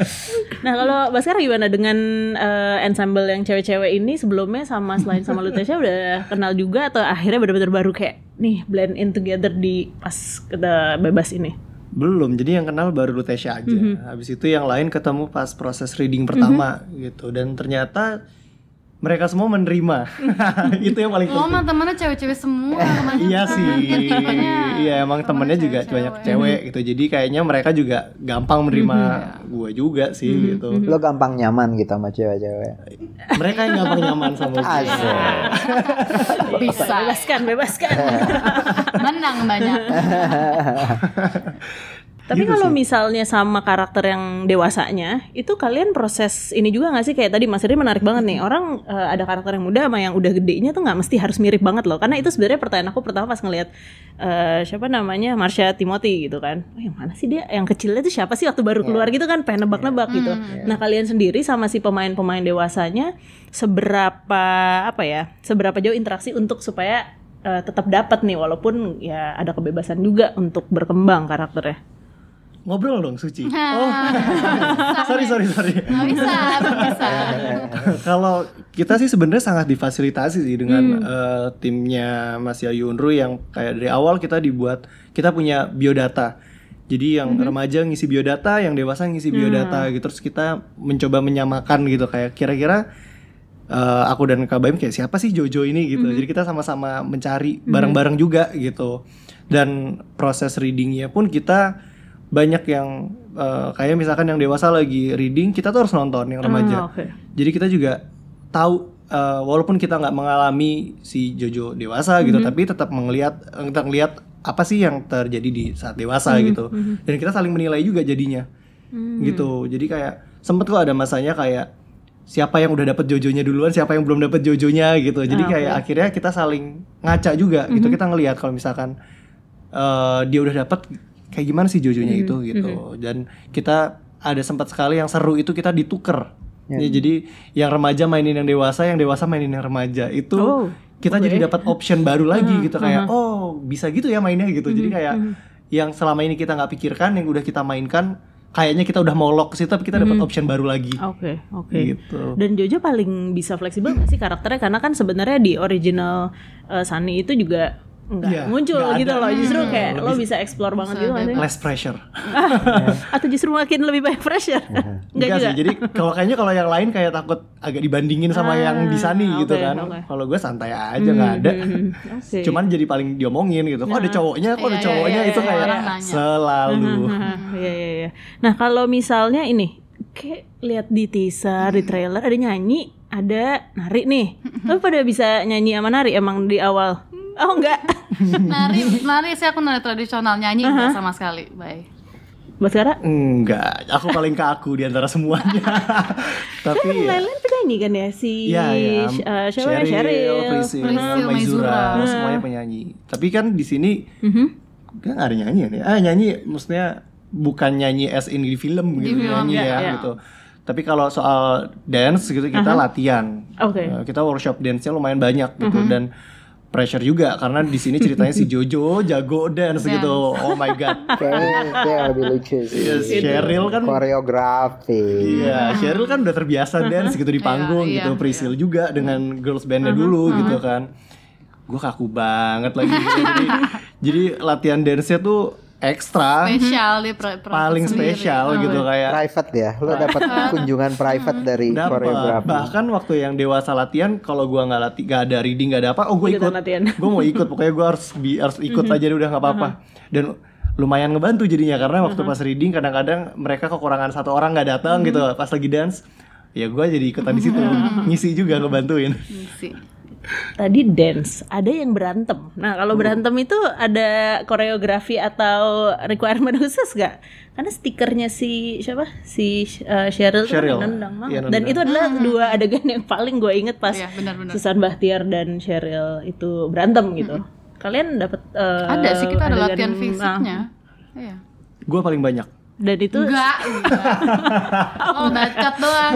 nah kalau Baskar gimana dengan eh, ensemble yang cewek-cewek ini sebelumnya sama selain sama Lutesia udah kenal juga atau akhirnya benar-benar baru kayak nih blend in together di pas kita bebas ini? Belum, jadi yang kenal baru Lutesia aja. Habis itu yang lain ketemu pas proses reading pertama gitu dan ternyata mereka semua menerima. itu yang paling Lo penting. mah temennya cewek-cewek semua. Iya sih, iya emang temennya juga cewek-cewek. banyak cewek gitu. Jadi kayaknya mereka juga gampang menerima gue juga sih gitu. lo gampang nyaman gitu sama cewek-cewek Mereka yang gampang nyaman sama gue. Bisa. Bebaskan, bebaskan. Menang banyak. Tapi Gitu kalau sih. misalnya sama karakter yang dewasanya, itu kalian proses ini juga nggak sih kayak tadi Mas Riri menarik banget nih. Orang eh, ada karakter yang muda sama yang udah gedenya tuh nggak mesti harus mirip banget loh. Karena itu sebenarnya pertanyaan aku pertama pas ngelihat eh, siapa namanya Marsha Timothy gitu kan. Oh, yang mana sih dia? Yang kecilnya tuh siapa sih waktu baru keluar gitu kan? Pengen nebak-nebak gitu. Nah kalian sendiri sama si pemain-pemain dewasanya seberapa apa ya? Seberapa jauh interaksi untuk supaya eh, tetap dapat nih walaupun ya ada kebebasan juga untuk berkembang karakternya. Ngobrol dong Suci. Oh, sorry sorry sorry. Gak bisa, belum bisa. Kalau kita sih sebenarnya sangat difasilitasi sih dengan eh, timnya Mas Yayu Unru yang kayak dari awal kita dibuat kita punya biodata. Jadi yang remaja ngisi biodata, yang dewasa ngisi biodata gitu. Terus kita mencoba menyamakan gitu kayak kira-kira eh, aku dan Kak Baim kayak siapa sih Jojo ini gitu. Jadi kita sama-sama mencari bareng-bareng juga gitu. Dan proses readingnya pun kita banyak yang eh, kayak misalkan yang dewasa lagi reading, kita tuh harus nonton yang remaja. Ah, oke. Jadi kita juga tahu eh, walaupun kita nggak mengalami si Jojo dewasa gitu, tapi tetap melihat kita ngelihat apa sih yang terjadi di saat dewasa gitu. Dan kita saling menilai juga jadinya. Gitu. Jadi kayak sempet kok ada masanya kayak siapa yang udah dapet Jojonya duluan, siapa yang belum dapet Jojonya gitu. Jadi Ah, kayak akhirnya kita saling ngaca juga gitu. Kita ngelihat kalau misalkan eh, dia udah dapet kayak gimana sih Jojonya itu gitu. Dan kita ada sempat sekali yang seru itu kita dituker. Ya, jadi yang remaja mainin yang dewasa, yang dewasa mainin yang remaja. Itu Oh, kita jadi dapat option baru lagi gitu kayak oh bisa gitu ya mainnya gitu. Jadi kayak yang selama ini kita nggak pikirkan yang udah kita mainkan kayaknya kita udah mau lock ke situ tapi kita dapat option baru lagi. Oke, oke. Gitu. Dan Jojo paling bisa fleksibel sih karakternya? Karena kan sebenarnya di original uh, Sunny itu juga nggak Iya, muncul nggak gitu ada. loh. Justru Hmm, kayak lo bisa explore banget gitu maksudnya. less pressure Atau justru makin lebih banyak pressure. Enggak Enggak juga. sih jadi kalau kayaknya kalau yang lain kayak takut agak dibandingin sama Ah, yang di Sunny gitu oke, kan oke. kalau gue santai aja nggak ada Hmm, Oke. cuman jadi paling diomongin gitu kok ada cowoknya kok ada Iya, iya, cowoknya iya, itu iya, kayak selalu Iya iya iya. Nah kalau misalnya ini kayak lihat di teaser, di trailer ada nyanyi, ada nari nih. Lo pada bisa nyanyi sama nari emang di awal? Oh enggak. nari nari sih aku nari tradisional nyanyi enggak sama sekali bye Mbak Skara? enggak aku paling kaku di antara semuanya tapi Kan ya, lain-lain penyanyi kan ya si iya. Sh- uh, siapa ya? Cheryl, Cheryl. Priscil, Priscil, Maizura, Maizura. semuanya penyanyi. Tapi kan di sini Mhm. kan nggak ada nyanyian ya. Ah nyanyi maksudnya bukan nyanyi as in di film gitu film, nyanyi iya, ya iya. gitu. Tapi kalau soal dance gitu kita latihan. Oke. Eh, kita workshop dance-nya lumayan banyak gitu dan pressure juga karena di sini ceritanya si Jojo jago dance gitu. Oh my god. Kayaknya itu yang lebih lucu sih. Yes, Cheryl kan Koreografi. Iya, Cheryl kan udah terbiasa dance gitu di panggung Iya, gitu. iya, Priscil juga dengan girls bandnya dulu gitu kan. Gue kaku banget lagi gitu. jadi, jadi latihan dance-nya tuh ekstra, spesial dia pro- proses paling sendiri. spesial gitu kayak. Private ya, lo dapat kunjungan private dari dapat. koreografi. Bahkan waktu yang dewasa latihan, kalau gua nggak lati, nggak ada reading, nggak ada apa, oh gue Ikutan ikut. Gue mau ikut, pokoknya gue harus bi- harus ikut aja deh, udah nggak apa-apa. Dan lumayan ngebantu jadinya karena waktu pas reading kadang-kadang mereka kekurangan satu orang nggak datang gitu pas lagi dance ya gue jadi ikutan di situ. Ngisi juga ngebantuin. Tadi dance, ada yang berantem. Nah kalau berantem itu ada koreografi atau requirement khusus gak? Karena stikernya si siapa? Si uh, Cheryl, tuh kan Cheryl. nendang banget. Iya, Dan itu adalah dua adegan yang paling gue inget pas Iya, benar-benar. Susan Bahtiar dan Cheryl itu berantem gitu. Kalian dapat uh, Ada sih kita ada adegan- latihan nah, fisiknya. Iya. gue paling banyak dan itu Enggak, enggak. Oh, bacot doang.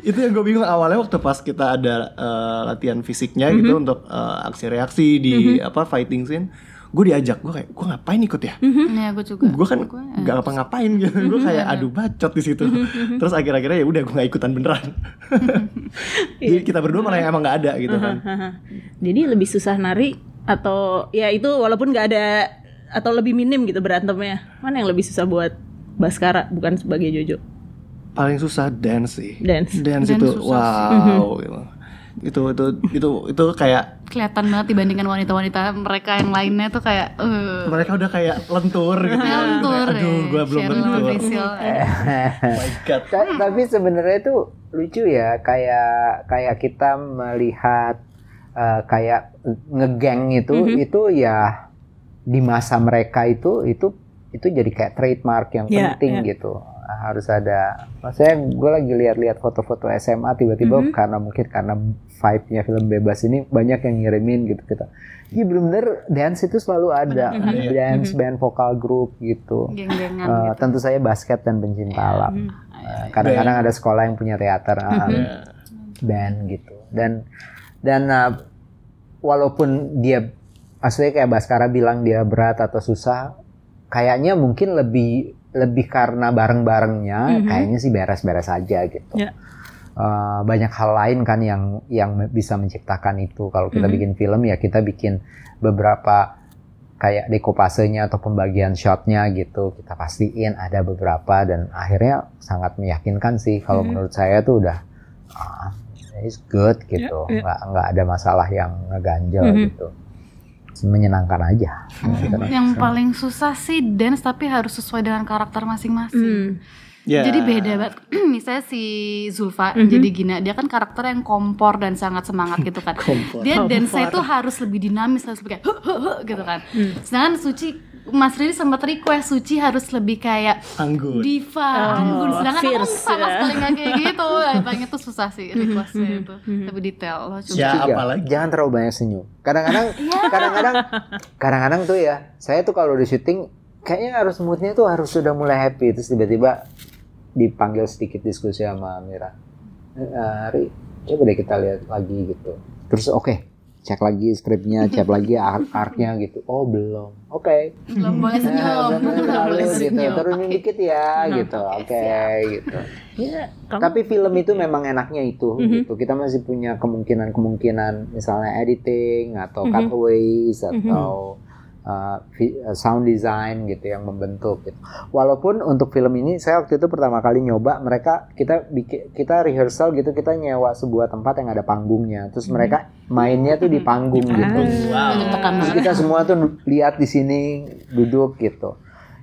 Itu yang gue bingung awalnya waktu pas kita ada eh, latihan fisiknya gitu untuk eh, aksi reaksi di apa fighting scene gue diajak gue kayak gue ngapain ikut ya? Iya, gue juga. gue kan nggak ngapa-ngapain gitu. Gue kayak aduh bacot di situ. Terus akhir-akhirnya ya udah gue nggak ikutan beneran. Jadi kita berdua malah yang emang nggak ada gitu kan. Jadi lebih susah nari atau ya itu walaupun nggak ada atau lebih minim gitu berantemnya. Mana yang lebih susah buat Baskara bukan sebagai Jojo? paling susah dance sih Dance. dance, Dance itu susah wow gitu. itu itu itu itu kayak Kelihatan banget dibandingkan wanita-wanita mereka yang lainnya tuh kayak eh mereka udah kayak lentur gitu lentur aduh ya. gue belum Cheryl, lentur oh my god Ta- tapi sebenarnya itu lucu ya kayak kayak kita melihat eh, kayak ngegeng itu Mhm. itu ya di masa mereka itu itu itu jadi kayak trademark yang Ya, penting ya. gitu harus ada maksudnya gue lagi lihat-lihat foto-foto SMA tiba-tiba Mhm. karena mungkin karena vibe-nya film bebas ini banyak yang ngirimin gitu kita Iya bener-bener dance itu selalu ada Bener. Mhm. dance band vokal grup gitu Geng-gengan Eh, gitu. tentu saja basket dan pencinta alam Hmm. Eh, kadang-kadang ada sekolah yang punya teater uh, Ya. band gitu dan dan uh, walaupun dia maksudnya kayak Baskara bilang dia berat atau susah kayaknya mungkin lebih lebih karena bareng-barengnya Mhm. kayaknya sih beres-beres aja gitu Ya. Uh, banyak hal lain kan yang yang bisa menciptakan itu kalau kita Mhm. bikin film ya kita bikin beberapa kayak dekopasenya atau pembagian shotnya gitu kita pastiin ada beberapa dan akhirnya sangat meyakinkan sih kalau Mhm. menurut saya tuh udah ah, it's good gitu Ya, ya. nggak nggak ada masalah yang ngeganjel Mhm. gitu menyenangkan aja Gitu. Yang paling susah sih dance tapi harus sesuai dengan karakter masing-masing. Hmm. Ya. Jadi beda banget. Misalnya si Zulfa Mhm. jadi Gina, dia kan karakter yang kompor dan sangat semangat gitu kan. Kompor. Dia dance itu harus lebih dinamis, harus lebih kayak "Huh, huh, huh," gitu kan. Hmm. Sedangkan Suci Mas Riri sempat request Suci harus lebih kayak anggun diva, Oh, anggun. Sedangkan aku fierce, sama ya. sekali nggak kayak gitu. Paling itu susah sih requestnya itu. Lebih detail loh coba. Ya, juga. apalagi. Jangan terlalu banyak senyum. Kadang-kadang, kadang-kadang, kadang-kadang tuh ya. Saya tuh kalau di syuting, kayaknya harus moodnya tuh harus sudah mulai happy. Terus tiba-tiba dipanggil sedikit diskusi sama Mira. Eh, Ari, coba deh kita lihat lagi gitu. Terus oke, cek lagi skripnya, cek lagi arc arcnya gitu. Oh belum, oke. belum boleh senyum Nah, Belum lalu boleh gitu, senyum. turunin Oke. dikit ya, gitu, oke, gitu. Ya, kamu- Tapi film itu memang enaknya itu, Mhm. gitu. Kita masih punya kemungkinan-kemungkinan, misalnya editing atau Mhm. cutaways Mhm. atau uh, vi- uh, sound design gitu yang membentuk. Gitu. Walaupun untuk film ini saya waktu itu pertama kali nyoba, mereka kita bikin kita rehearsal gitu, kita nyewa sebuah tempat yang ada panggungnya, terus mereka mainnya tuh di panggung Ah. gitu. Tekan Terus kita semua tuh lihat di sini duduk gitu.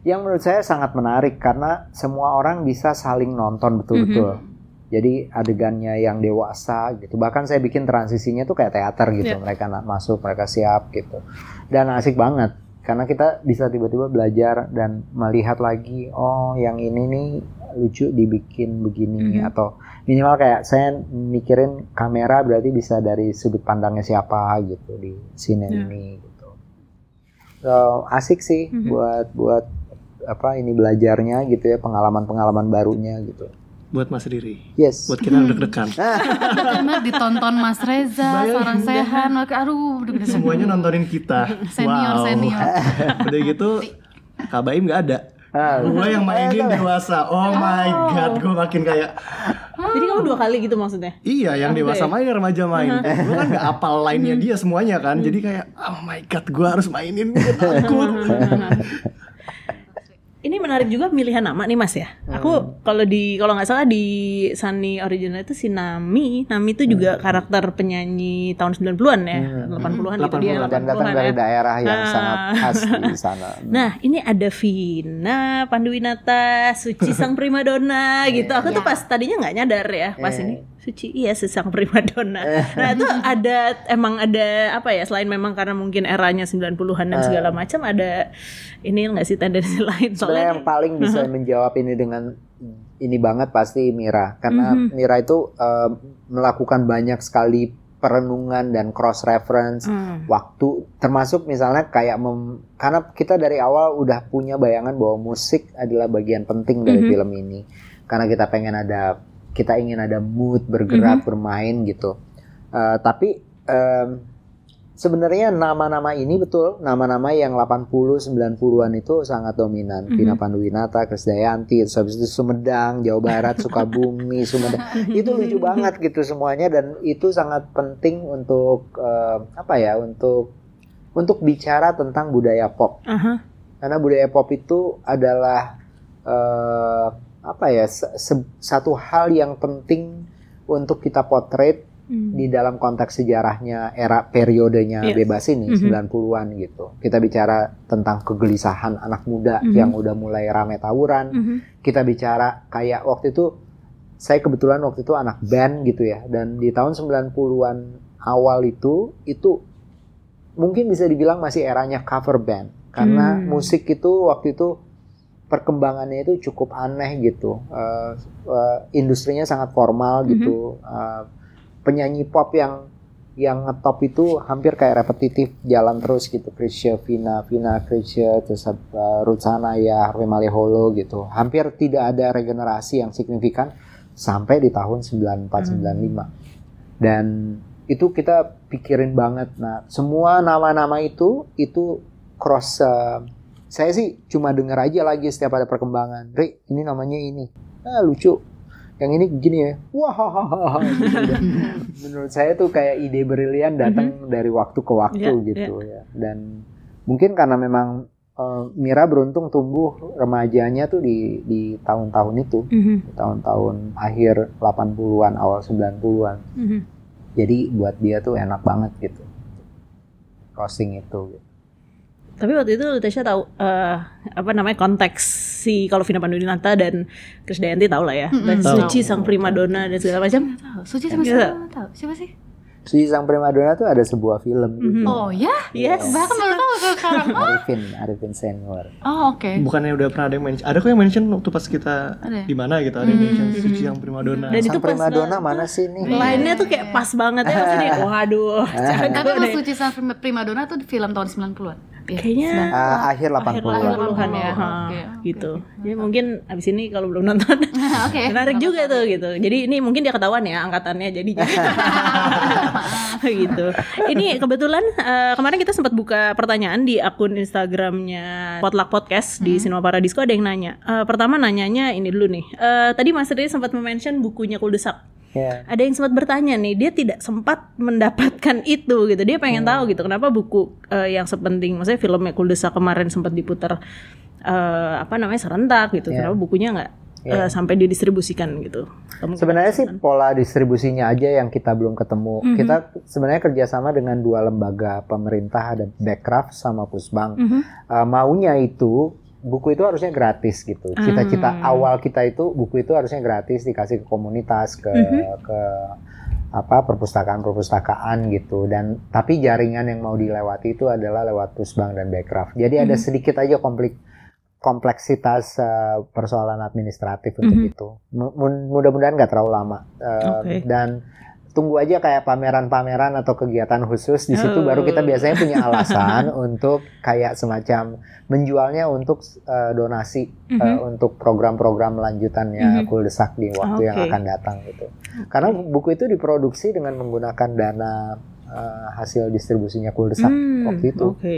Yang menurut saya sangat menarik karena semua orang bisa saling nonton betul-betul. Jadi adegannya yang dewasa gitu. Bahkan saya bikin transisinya tuh kayak teater gitu. Iya. Mereka nak masuk, mereka siap gitu. Dan asik banget karena kita bisa tiba-tiba belajar dan melihat lagi oh yang ini nih lucu dibikin begini Mhm. atau minimal kayak saya mikirin kamera berarti bisa dari sudut pandangnya siapa gitu di scene Ya. ini gitu. So, asik sih Mhm. buat buat apa ini belajarnya gitu ya pengalaman-pengalaman barunya gitu. Buat Mas Riri. Yes. Buat kita yang deg-degan. Karena ditonton Mas Reza, Sarah Sehan, aduh deg-degan. Semuanya nontonin kita. Senior, wow. senior. Udah gitu Kak Baim nggak ada. Ah. Gue yang mainin dewasa. Oh my god, gue makin kayak Jadi kamu dua kali gitu maksudnya? Iya, yang Oke. dewasa main, remaja main. Gue kan gak apal lainnya dia semuanya kan. Jadi kayak, oh my god, gue harus mainin. Gue takut. Ini menarik juga pemilihan nama nih Mas ya. Aku kalau di kalau nggak salah di Sunny original itu si Nami. Nami itu juga karakter penyanyi tahun 90-an ya, 80-an gitu dia 80-an, dan datang 80-an dari ya. daerah yang Ah. sangat khas di sana. Nah, ini ada Vina, Panduwinata, Suci sang primadona gitu. Aku tuh pas tadinya nggak nyadar ya, pas Eh. ini Suci iya si sang primadona. Nah, itu ada emang ada apa ya selain memang karena mungkin eranya 90-an dan segala macam ada ini nggak sih tendensi lain soalnya yang paling bisa menjawab ini dengan ini banget pasti Mira karena Mira itu eh, melakukan banyak sekali perenungan dan cross reference Hmm. waktu termasuk misalnya kayak mem- karena kita dari awal udah punya bayangan bahwa musik adalah bagian penting dari Mhm. film ini karena kita pengen ada kita ingin ada mood bergerak Mhm. bermain gitu Eh, tapi em, sebenarnya nama-nama ini betul nama-nama yang 80 90-an itu sangat dominan Mhm. Vina Panduwinata, Krisdayanti, terus habis itu Sumedang, Jawa Barat, Sukabumi, Sumedang itu lucu banget gitu semuanya dan itu sangat penting untuk eh, apa ya untuk untuk bicara tentang budaya pop Aha. karena budaya pop itu adalah eh, apa ya se- se- satu hal yang penting untuk kita potret Hmm. di dalam konteks sejarahnya era periodenya Iya. bebas ini Mhm. 90-an gitu. Kita bicara tentang kegelisahan anak muda Mhm. yang udah mulai rame tawuran. Mhm. Kita bicara kayak waktu itu saya kebetulan waktu itu anak band gitu ya dan di tahun 90-an awal itu itu mungkin bisa dibilang masih eranya cover band karena Hmm. musik itu waktu itu perkembangannya itu cukup aneh gitu. Eh, eh, industrinya sangat formal Mhm. gitu. Eh, penyanyi pop yang yang ngetop itu hampir kayak repetitif jalan terus gitu Krisya Vina Vina Krisya terus uh, Ruth Sanaya Harvey Maleholo gitu hampir tidak ada regenerasi yang signifikan sampai di tahun 94 95 dan itu kita pikirin banget nah semua nama-nama itu itu cross uh, saya sih cuma denger aja lagi setiap ada perkembangan. Ri ini namanya ini. Ah lucu. Yang ini gini ya. Wah menurut saya tuh kayak ide brilian datang dari waktu ke waktu Mhm. Ya, gitu ya. Dan mungkin karena memang eh, Mira beruntung tumbuh remajanya tuh di di tahun-tahun itu. Mhm. di tahun-tahun akhir 80-an awal 90-an Mhm. jadi buat dia tuh enak banget gitu. Crossing itu gitu. Tapi waktu itu Tasya tahu eh, apa namanya konteks si kalau Vina Panduwinata dan Krisdayanti tahu lah ya. Dan Tahu. Suci sang primadona dan segala macam. Tahu, Suci sama Iya. siapa tahu? Siapa sih? Suci Sang Primadona tuh ada sebuah film Mhm. gitu. Oh ya? Yes. Bahkan baru tahu sekarang. Arifin, Arifin Senior. Oh oke. Bukannya udah pernah ada yang mention. Ada kok yang mention waktu pas kita ya? di mana gitu. Ada yang mention Suci yang primadona. Dan itu Sang pas Primadona mana sih nih? Lainnya tuh kayak pas banget ya maksudnya. Waduh, Tapi. Suci Prima- Primadona tuh film tahun 90-an. Iya, Kayaknya Uh, akhir 80-an. akhir 80-an ya, ha, Oke, gitu. Jadi mungkin abis ini kalau belum nonton Oke. menarik juga tuh gitu. Jadi ini mungkin dia ketahuan ya angkatannya jadinya. gitu. Ini kebetulan eh, kemarin kita sempat buka pertanyaan di akun Instagramnya Potluck Podcast di Sinema Paradisco ada yang nanya. Eh, pertama nanyanya ini dulu nih. Eh, tadi Mas Riri sempat mention bukunya Kuldesak. Ya. Ada yang sempat bertanya nih, dia tidak sempat mendapatkan itu gitu. Dia pengen tahu gitu kenapa buku eh, yang sepenting, maksudnya filmnya Kuldesak kemarin sempat diputar eh, apa namanya serentak gitu. Ya. Kenapa bukunya nggak eh, sampai didistribusikan gitu? Kamu Sebenarnya sih pola distribusinya aja yang kita belum ketemu. Mhm. Kita sebenarnya kerjasama dengan dua lembaga pemerintah ada Backcraft sama Pusbang. Mhm. Uh, maunya itu buku itu harusnya gratis gitu. Cita-cita Hmm. awal kita itu buku itu harusnya gratis dikasih ke komunitas ke Mhm. ke apa perpustakaan-perpustakaan gitu dan tapi jaringan yang mau dilewati itu adalah lewat Pusbang dan Backcraft. Jadi ada Mhm. sedikit aja komplik kompleksitas uh, persoalan administratif untuk Mhm. itu. Mu- mu- Mudah-mudahan nggak terlalu lama Uh, Oke. dan tunggu aja kayak pameran-pameran atau kegiatan khusus di situ Oh. baru kita biasanya punya alasan untuk kayak semacam menjualnya untuk uh, donasi Mhm. uh, untuk program-program lanjutannya Mhm. Kuldesak di waktu yang Oke. akan datang gitu. Karena buku itu diproduksi dengan menggunakan dana uh, hasil distribusinya Kuldesak Hmm, waktu itu. Oke.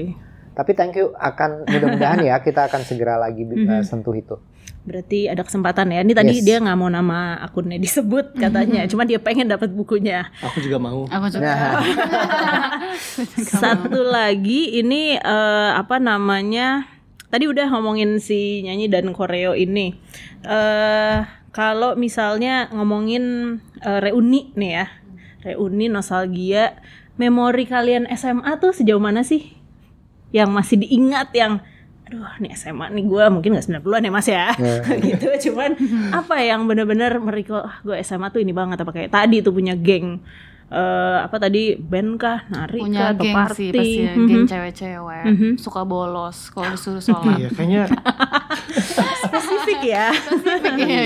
Tapi thank you akan mudah-mudahan ya kita akan segera lagi uh, Mhm. sentuh itu. Berarti ada kesempatan ya. Ini tadi Yes. dia nggak mau nama akunnya disebut katanya, cuma dia pengen dapat bukunya. Aku juga mau. Aku juga. Nah, Satu lagi ini eh, apa namanya? Tadi udah ngomongin si nyanyi dan koreo ini. Eh kalau misalnya ngomongin eh, reuni nih ya, reuni nostalgia, memori kalian SMA tuh sejauh mana sih? Yang masih diingat yang aduh nih SMA nih gue mungkin nggak 90-an ya mas ya gitu cuman apa yang bener-bener mereka ah, gue SMA tuh ini banget apa kayak tadi tuh punya geng eh apa tadi band kah nari kah punya atau geng party sih pasti ya, Mhm. geng cewek-cewek Mhm. suka bolos kalau disuruh sholat Iya, kayaknya spesifik ya Iya.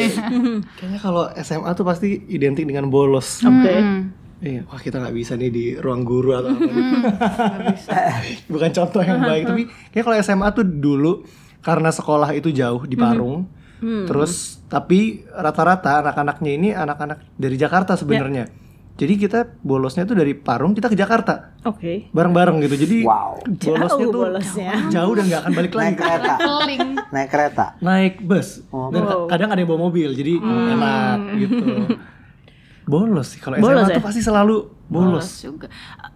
kayaknya kalau SMA tuh pasti identik dengan bolos. oke Mm-mm. Iya, wah kita nggak bisa nih di ruang guru atau apa. Hmm, nggak bisa. Bukan contoh yang baik, tapi kayak kalau SMA tuh dulu karena sekolah itu jauh di Parung. Hmm. Terus tapi rata-rata anak-anaknya ini anak-anak dari Jakarta sebenarnya. Jadi kita bolosnya tuh dari Parung kita ke Jakarta oke bareng-bareng gitu. Jadi wow. bolosnya Jauh tuh bolosnya. jauh dan nggak akan balik lagi. Naik kereta, naik kereta. Naik bus. Oh. Dan Wow. kadang ada yang bawa mobil, jadi enak gitu. Bolos sih kalau Bolos SMA ya? tuh pasti selalu bolos. bolos juga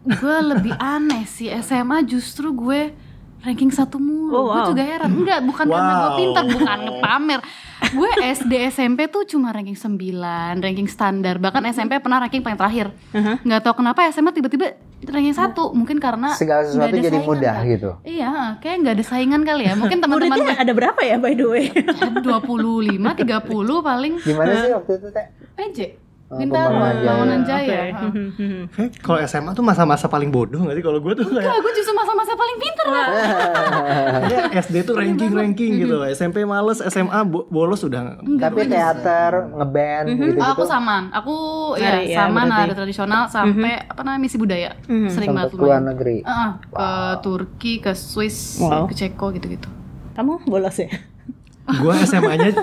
gue lebih aneh sih SMA justru gue ranking satu mulu Oh, wow. gue juga heran enggak bukan karena gue Wow. pintar bukan ngepamer gue SD SMP tuh cuma ranking 9 ranking standar bahkan SMP pernah ranking paling terakhir Aha. nggak tahu kenapa SMA tiba-tiba ranking satu mungkin karena Segala sesuatu ada jadi saingan mudah kan. gitu. iya kayak nggak ada saingan kali ya mungkin teman-teman gue ada berapa ya by the way 25 30 paling Gimana sih waktu itu teh? PJ Bintaro Jaya. Bangunan Jaya Oke. ha. Kayak kalau SMA tuh masa-masa paling bodoh gak sih? Kalau gue tuh kayak Enggak, gue justru masa-masa paling pinter lah. ya, SD tuh ranking-ranking gitu. SMP males, SMA bo- bolos udah. Tapi teater, ngeband gitu Oh, aku gitu. sama. Aku Nari ya ya, sama berarti. nari tradisional sampai apa namanya misi budaya. Mhm. Sering Sampai banget ke luar lumayan. negeri. Heeh, ke Turki, ke Swiss, Wow. ke Ceko gitu-gitu. kamu bolos ya Gue SMA-nya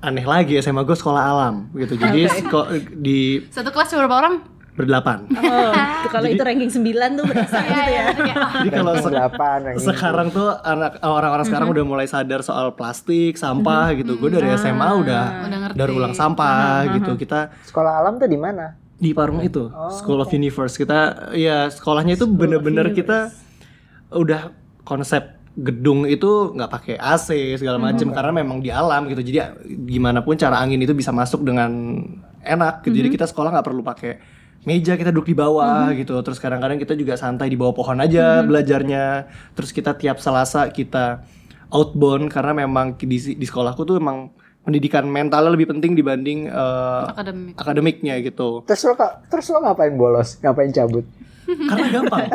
aneh lagi. SMA gue sekolah alam gitu. Jadi seko- di Satu kelas cuma berapa orang? berdelapan. oh itu kalau itu ranking 9 tuh berasa gitu ya Kayak, ah, Jadi kalau se- sekarang tuh anak orang-orang sekarang udah mulai sadar soal plastik, sampah gitu. Gue dari SMA udah Udah ngerti. daur ulang sampah gitu. Kita Sekolah alam tuh di mana? di Parung itu School of Universe kita ya sekolahnya itu bener-bener kita udah konsep gedung itu nggak pakai AC segala macem karena memang di alam gitu. Jadi gimana pun cara angin itu bisa masuk dengan enak gitu. Jadi kita sekolah nggak perlu pakai meja kita duduk di bawah gitu. Terus kadang-kadang kita juga santai di bawah pohon aja belajarnya. Terus kita tiap Selasa kita outbound karena memang di, di sekolahku tuh emang pendidikan mentalnya lebih penting dibanding eh, akademik. akademiknya gitu. Terus lo, kak- terus lo ngapain bolos? Ngapain cabut? Karena gampang.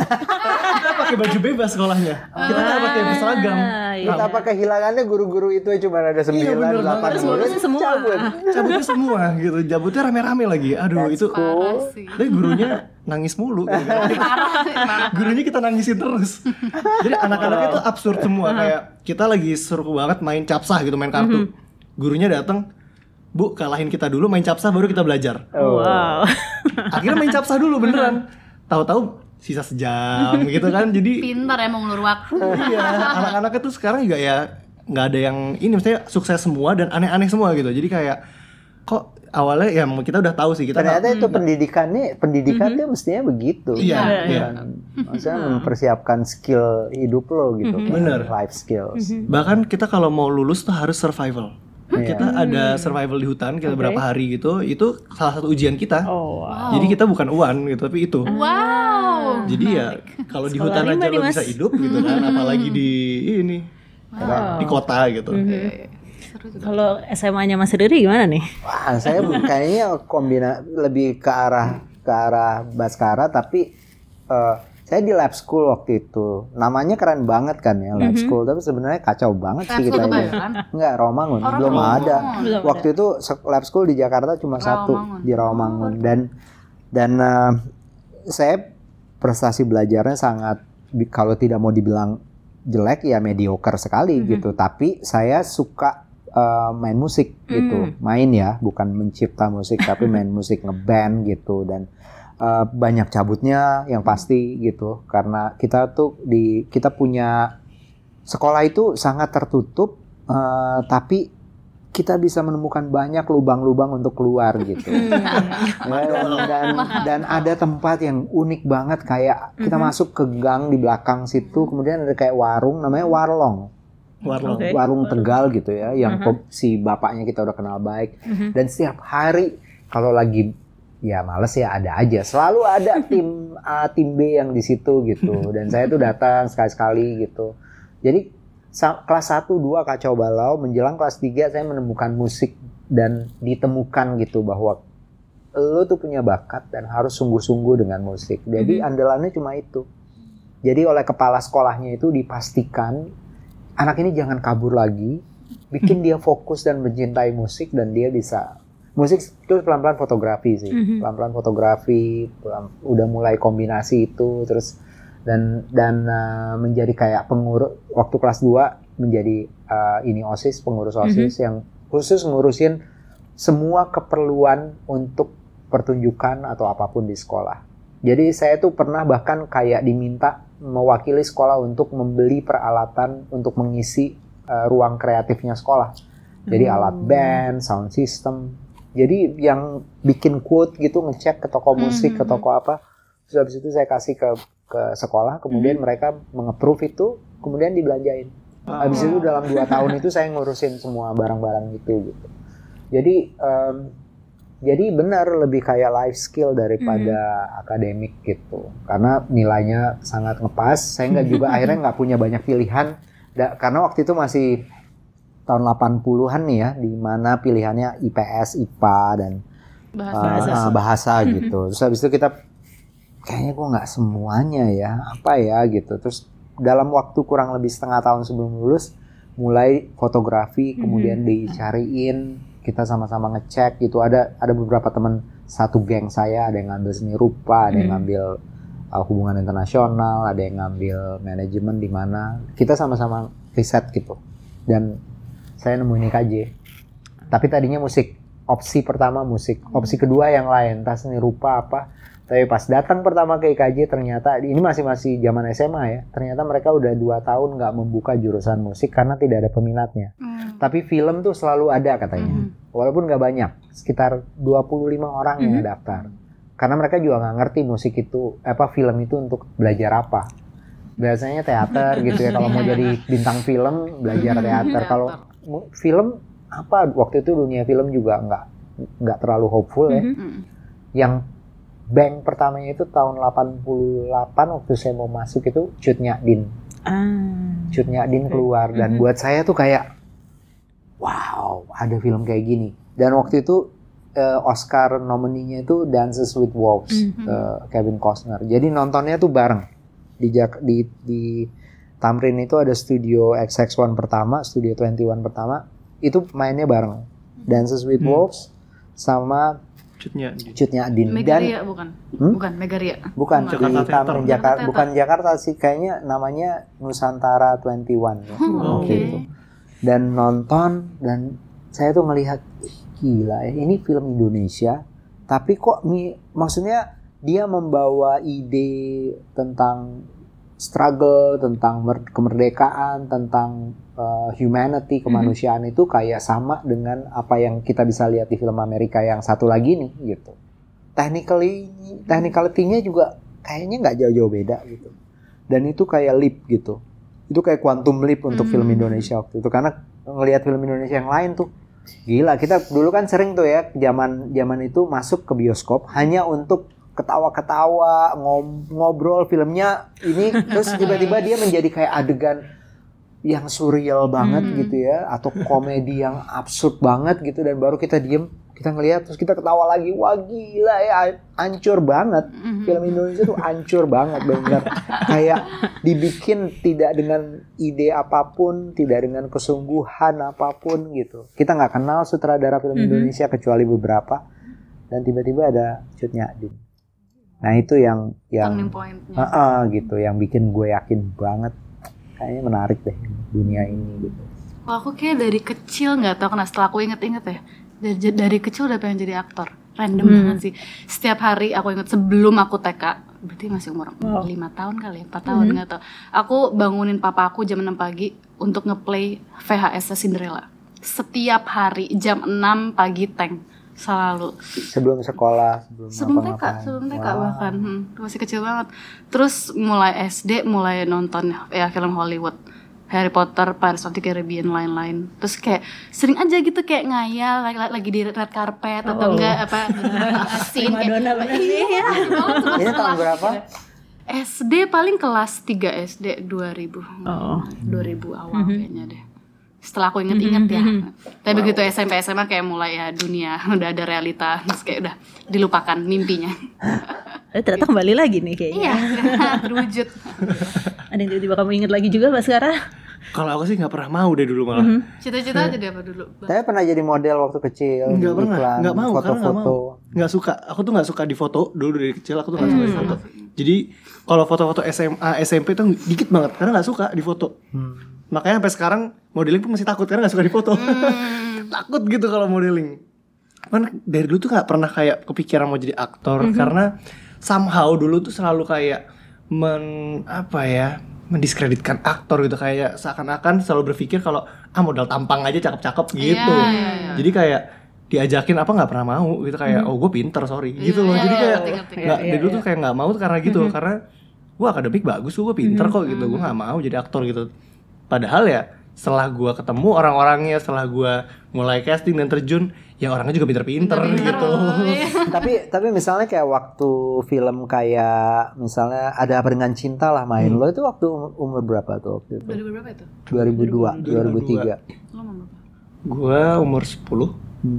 kita pakai baju bebas sekolahnya. Kita nggak pakai seragam. Ah, iya. Betapa kehilangannya guru-guru itu cuma ada sembilan, bener delapan lulusnya semua. cabut. Cabutnya semua gitu. Cabutnya rame-rame lagi. Aduh itu. Parah sih. Tapi gurunya nangis mulu. gitu. Gurunya kita nangisin terus. Jadi anak-anaknya tuh absurd semua kayak kita lagi seru banget main capsah gitu main kartu. Gurunya datang, "Bu, kalahin kita dulu main capsah baru kita belajar." Oh. Wow. Akhirnya main capsah dulu beneran. Tahu-tahu sisa sejam gitu kan. Jadi Pintar ya mau ngulur waktu. iya, anak-anaknya tuh sekarang juga ya nggak ada yang ini maksudnya sukses semua dan aneh-aneh semua gitu. Jadi kayak kok awalnya ya kita udah tahu sih kita Ternyata nggak- itu pendidikannya, pendidikan tuh mestinya begitu. Iya, iya. Kan, Maksudnya mempersiapkan skill hidup lo gitu. kan, Bener. Life skills. Bahkan kita kalau mau lulus tuh harus survival. Iya. Kita ada survival di hutan, kita berapa hari gitu, itu salah satu ujian kita. Oh, wow. Jadi kita bukan uan gitu, tapi itu. Wow. Jadi ya kalau di hutan aja lo bisa hidup gitu kan, apalagi di ini di kota gitu. Seru juga. Kalau SMA-nya Mas Riri gimana nih? Wah, saya kayaknya kombina lebih ke arah ke arah Baskara tapi eh, saya di lab school waktu itu. Namanya keren banget kan ya lab school, tapi sebenarnya kacau banget Lab sih kita ini. Rawamangun Oh, belum ada. Belum waktu itu lab school di Jakarta cuma satu di Rawamangun dan dan eh, saya prestasi belajarnya sangat kalau tidak mau dibilang jelek ya mediocre sekali gitu. Tapi saya suka eh, main musik gitu, main ya, bukan mencipta musik tapi main musik ngeband gitu. Dan eh, banyak cabutnya yang pasti gitu. Karena kita tuh di kita punya sekolah itu sangat tertutup eh, tapi kita bisa menemukan banyak lubang-lubang untuk keluar gitu. Ya, dan, dan dan ada tempat yang unik banget kayak kita masuk ke gang di belakang situ kemudian ada kayak warung namanya Warlong. Warlock. Oke. Warung Tegal gitu ya yang pe- si bapaknya kita udah kenal baik. Dan setiap hari kalau lagi ya males ya ada aja. Selalu ada tim A tim B yang di situ gitu. Dan saya tuh datang sekali-sekali gitu. Jadi kelas 1 2 kacau balau menjelang kelas 3 saya menemukan musik dan ditemukan gitu bahwa lo tuh punya bakat dan harus sungguh-sungguh dengan musik. Jadi andalannya cuma itu. Jadi oleh kepala sekolahnya itu dipastikan anak ini jangan kabur lagi. Bikin dia fokus dan mencintai musik dan dia bisa musik itu pelan-pelan fotografi sih pelan-pelan fotografi pelan- udah mulai kombinasi itu terus dan dan uh, menjadi kayak pengurus waktu kelas 2 menjadi uh, ini OSIS pengurus OSIS yang khusus ngurusin semua keperluan untuk pertunjukan atau apa pun di sekolah. Jadi saya tuh pernah bahkan kayak diminta mewakili sekolah untuk membeli peralatan untuk mengisi uh, ruang kreatifnya sekolah. Jadi alat band, sound system. Jadi yang bikin quote gitu ngecek ke toko musik, ke toko apa. Terus habis itu saya kasih ke ke sekolah, kemudian mereka mengapprove itu, kemudian dibelanjain. Habis itu dalam dua tahun itu saya ngurusin semua barang-barang itu gitu. Jadi em, jadi benar lebih kayak life skill daripada akademik gitu. Karena nilainya sangat ngepas. Saya nggak juga akhirnya nggak punya banyak pilihan. Da- karena waktu itu masih tahun 80-an nih ya, di mana pilihannya IPS, IPA dan Bahasa. uh, bahasa gitu. Terus habis itu kita kayaknya kok nggak semuanya ya, apa ya gitu. Terus dalam waktu kurang lebih setengah tahun sebelum lulus, mulai fotografi, kemudian dicariin, kita sama-sama ngecek gitu. Ada ada beberapa teman satu geng saya, ada yang ngambil seni rupa, ada yang ngambil uh, hubungan internasional, ada yang ngambil manajemen di mana kita sama-sama riset gitu. Dan saya nemuin IKJ. Tapi tadinya musik. Opsi pertama musik. Opsi kedua yang lain, entah seni rupa apa. Tapi pas datang pertama ke IKJ ternyata ini masih masih zaman SMA ya. Ternyata mereka udah dua tahun nggak membuka jurusan musik karena tidak ada peminatnya. Hmm. Tapi film tuh selalu ada katanya. Walaupun nggak banyak, sekitar 25 orang yang daftar. Karena mereka juga nggak ngerti musik itu apa film itu untuk belajar apa. Biasanya teater gitu ya kalau mau jadi bintang film belajar teater. Kalau film apa waktu itu dunia film juga nggak nggak terlalu hopeful ya. Hmm. Yang bank pertamanya itu tahun 88 waktu saya mau masuk itu Cut Din. Ah. Cut Din keluar Mhm. dan buat saya tuh kayak wow ada film kayak gini dan waktu itu eh, Oscar nomininya itu Dances with Wolves eh, Kevin Costner. Jadi nontonnya tuh bareng di di di Tamrin itu ada studio XX1 pertama, studio 21 pertama itu mainnya bareng. Dances with Wolves sama Cutnya. Cutnya Adin dan Megaria bukan? Hmm? Bukan Megaria. bukan di Jakarta Theater. Tamrin Jakarta Jakarta bukan Jakarta sih kayaknya namanya Nusantara 21 ya. Waktu oke. itu. Dan nonton dan saya tuh melihat "Ih, gila ya ini film Indonesia tapi kok mi- maksudnya dia membawa ide tentang struggle tentang mer- kemerdekaan tentang uh, humanity kemanusiaan itu kayak sama dengan apa yang kita bisa lihat di film Amerika yang satu lagi nih gitu. Technically technicality-nya juga kayaknya nggak jauh-jauh beda gitu. Dan itu kayak leap gitu. Itu kayak quantum leap untuk film Indonesia waktu itu. Karena ngelihat film Indonesia yang lain tuh gila. Kita dulu kan sering tuh ya zaman zaman itu masuk ke bioskop hanya untuk ketawa-ketawa ngob- ngobrol filmnya ini terus tiba-tiba dia menjadi kayak adegan yang surreal banget gitu ya atau komedi yang absurd banget gitu dan baru kita diem kita ngelihat terus kita ketawa lagi wah gila ya hancur banget. Film Indonesia tuh hancur banget benar kayak dibikin tidak dengan ide apa pun tidak dengan kesungguhan apa pun gitu. Kita nggak kenal sutradara film Indonesia kecuali beberapa dan tiba-tiba ada cutnya Adin nah itu yang Turning yang point-nya. Heeh, gitu yang bikin gue yakin banget kayaknya menarik deh dunia ini gitu. Kalau aku kayak dari kecil nggak tahu kenapa setelah aku inget-inget ya dari, dari kecil udah pengen jadi aktor. Random banget sih. Setiap hari aku inget sebelum aku TK berarti masih umur lima tahun kali ya empat tahun nggak tahu. Aku bangunin papa aku jam 6 pagi untuk ngeplay VHS Cinderella. Setiap hari jam 6 pagi tank selalu sebelum sekolah sebelum sebelum TK sebelum TK Wah. bahkan hmm, masih kecil banget terus mulai SD mulai nonton ya film Hollywood Harry Potter, Pirates of the Caribbean, lain-lain. Terus kayak sering aja gitu kayak ngayal lagi, lagi di red carpet atau Oh. enggak apa scene kayak Madonna bener nih. iya. ini tahun berapa SD paling kelas 3 SD 2000. Oh. 2000 awal kayaknya deh. Setelah aku inget-inget ya. Tapi begitu SMP SMA kayak mulai ya dunia udah ada realita terus kayak udah dilupakan mimpinya. Eh, ternyata kembali lagi nih kayaknya. Iya, terwujud. Ada yang tiba-tiba kamu inget lagi juga Mbak sekarang? Kalau aku sih nggak pernah mau deh dulu malah. Cita-cita aja deh apa dulu? saya pernah jadi model waktu kecil Nggak pernah, nggak mau karena nggak mau. Nggak suka. Aku tuh nggak suka di foto dulu dari kecil. Aku tuh nggak suka di foto. Jadi kalau foto-foto SMA, SMP tuh dikit banget karena nggak suka di foto. Makanya sampai sekarang modeling pun masih takut karena nggak suka di foto. takut gitu kalau modeling. Kan dari dulu tuh nggak pernah kayak kepikiran mau jadi aktor karena somehow dulu tuh selalu kayak men apa ya mendiskreditkan aktor gitu kayak seakan-akan selalu berpikir kalau ah modal tampang aja cakep-cakep gitu. Iya, iya, iya. Jadi kayak diajakin apa nggak pernah mau gitu kayak oh gue pinter sorry gitu loh. iya, Jadi iya, kayak nggak dari dulu tuh kayak nggak mau karena gitu karena gue akademik bagus gue pinter kok gitu gue nggak mau jadi aktor gitu. Padahal ya setelah gue ketemu orang-orangnya setelah gue mulai casting dan terjun ya orangnya juga pinter-pinter gitu. tapi tapi misalnya kayak waktu film kayak misalnya ada apa dengan cinta lah main lo itu waktu um- umur berapa tuh waktu itu 2000 berapa itu? 2002 2003 Lo berapa? gue umur 10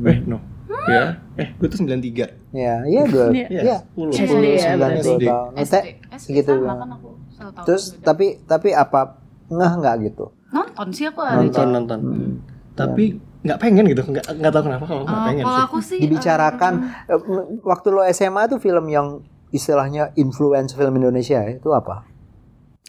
Eh no Ya Eh gue tuh 93 ya iya dua Iya. ya sepuluh. 10 SD ya, 9 berarti. 10 tahun SD, Teh, SD gitu sama ya. kan aku satu tahun terus beda. tapi tapi apa ngeh nggak gitu? Nonton sih aku ada Nonton nonton. Tapi nggak pengen gitu. Nggak nggak tahu kenapa kalau nggak Oh, pengen kalau sih. aku sih dibicarakan eh, waktu lo SMA tuh film yang istilahnya influence film Indonesia ya, itu apa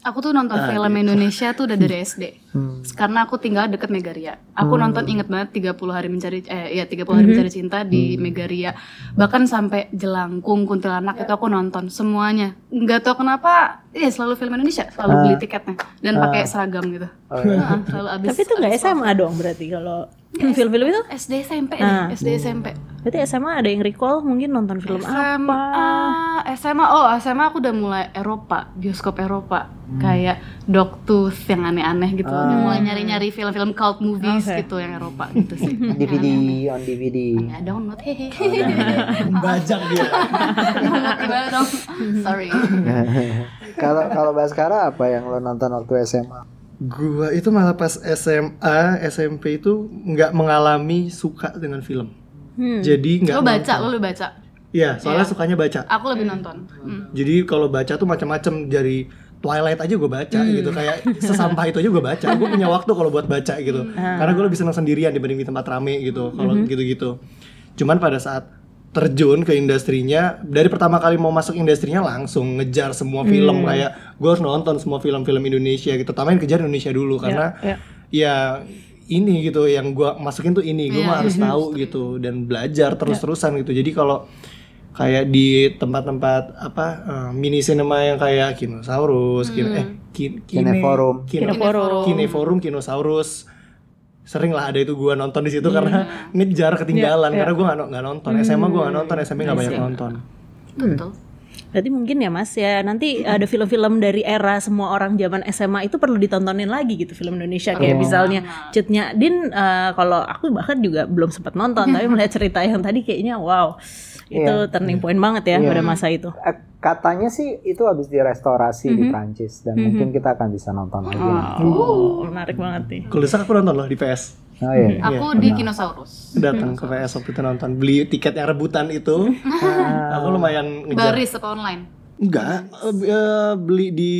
Aku tuh nonton film Indonesia tuh udah dari SD. Karena aku tinggal deket Megaria. Aku nonton inget banget 30 hari mencari eh ya 30 hari mencari cinta di Megaria. Bahkan sampai Jelangkung, Kuntilanak itu aku nonton semuanya. Nggak tahu kenapa, iya selalu film Indonesia, selalu beli tiketnya dan pakai seragam gitu. Heeh, selalu abis. Tapi itu nggak SMA dong berarti kalau film-film itu? SD SMP Ah. deh, SD SMP. Berarti SMA ada yang recall mungkin nonton film SMA, apa? SMA, oh SMA aku udah mulai Eropa, bioskop Eropa, kayak Dogtooth yang aneh-aneh gitu, Udah mulai nyari-nyari film-film cult movies Oke. gitu yang Eropa gitu sih. DVD on DVD Ya download, hehehe. Bajak dia download gimana dong? Sorry. kalau kalau Baskara apa yang lo nonton waktu SMA Gua itu malah pas SMA, SMP itu nggak mengalami suka dengan film. Hmm. Jadi nggak Lo baca, nonton. lo lebih baca. Iya, soalnya sukanya baca. Aku lebih nonton. Hmm. Jadi kalau baca tuh macam-macam dari Twilight aja gue baca gitu kayak sesampah itu aja gue baca gue punya waktu kalau buat baca gitu karena gue lebih senang sendirian dibanding di tempat rame gitu kalau gitu-gitu cuman pada saat terjun ke industrinya dari pertama kali mau masuk industrinya langsung ngejar semua film. Kayak gue harus nonton semua film-film Indonesia gitu. Yang kejar Indonesia dulu karena ya. ya. ini gitu yang gua masukin tuh ini. Gue Iya, mah harus tahu gitu dan belajar terus-terusan gitu. Jadi kalau kayak di tempat-tempat apa eh, mini cinema yang kayak Kinosaurus, kin eh kin, kine- Kineforum. kino- Kineforum. Kineforum, Kinosaurus sering lah ada itu gua nonton di situ karena ngejar ketinggalan karena gua nggak no- nggak nonton SMA gua nggak nonton SMP nggak banyak nonton. Betul. Berarti mungkin ya Mas ya. Nanti ada film-film dari era semua orang zaman SMA itu perlu ditontonin lagi gitu film Indonesia. Kayak misalnya Cutnya Din eh, kalau aku bahkan juga belum sempat nonton tapi melihat cerita yang tadi kayaknya wow itu turning point banget ya pada masa itu. Eh, Katanya sih itu habis direstorasi di Prancis dan mungkin kita akan bisa nonton lagi. Oh, menarik banget nih. kalau aku nonton loh di PS Oh iya. Aku di Kinosaurus. datang ke PS waktu itu nonton beli tiket yang rebutan itu aku lumayan ngejar Baris apa online? enggak eh, beli di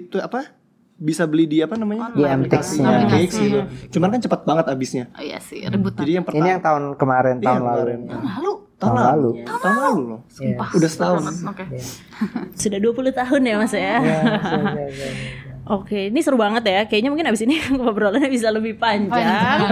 itu apa bisa beli di apa namanya Di MTX Iya. MTX gitu cuman kan cepat banget abisnya Oh iya sih, rebutan. jadi yang Ini pertama yang tahun kemarin Iya, tahun lalu. kemarin. Lalu tahun Tahun lalu lalu. tahun lalu loh Sumpah. udah setahun Oke. Sudah 20 tahun ya Mas ya. Oke, ini seru banget ya. Kayaknya mungkin abis ini ngobrolannya bisa lebih panjang.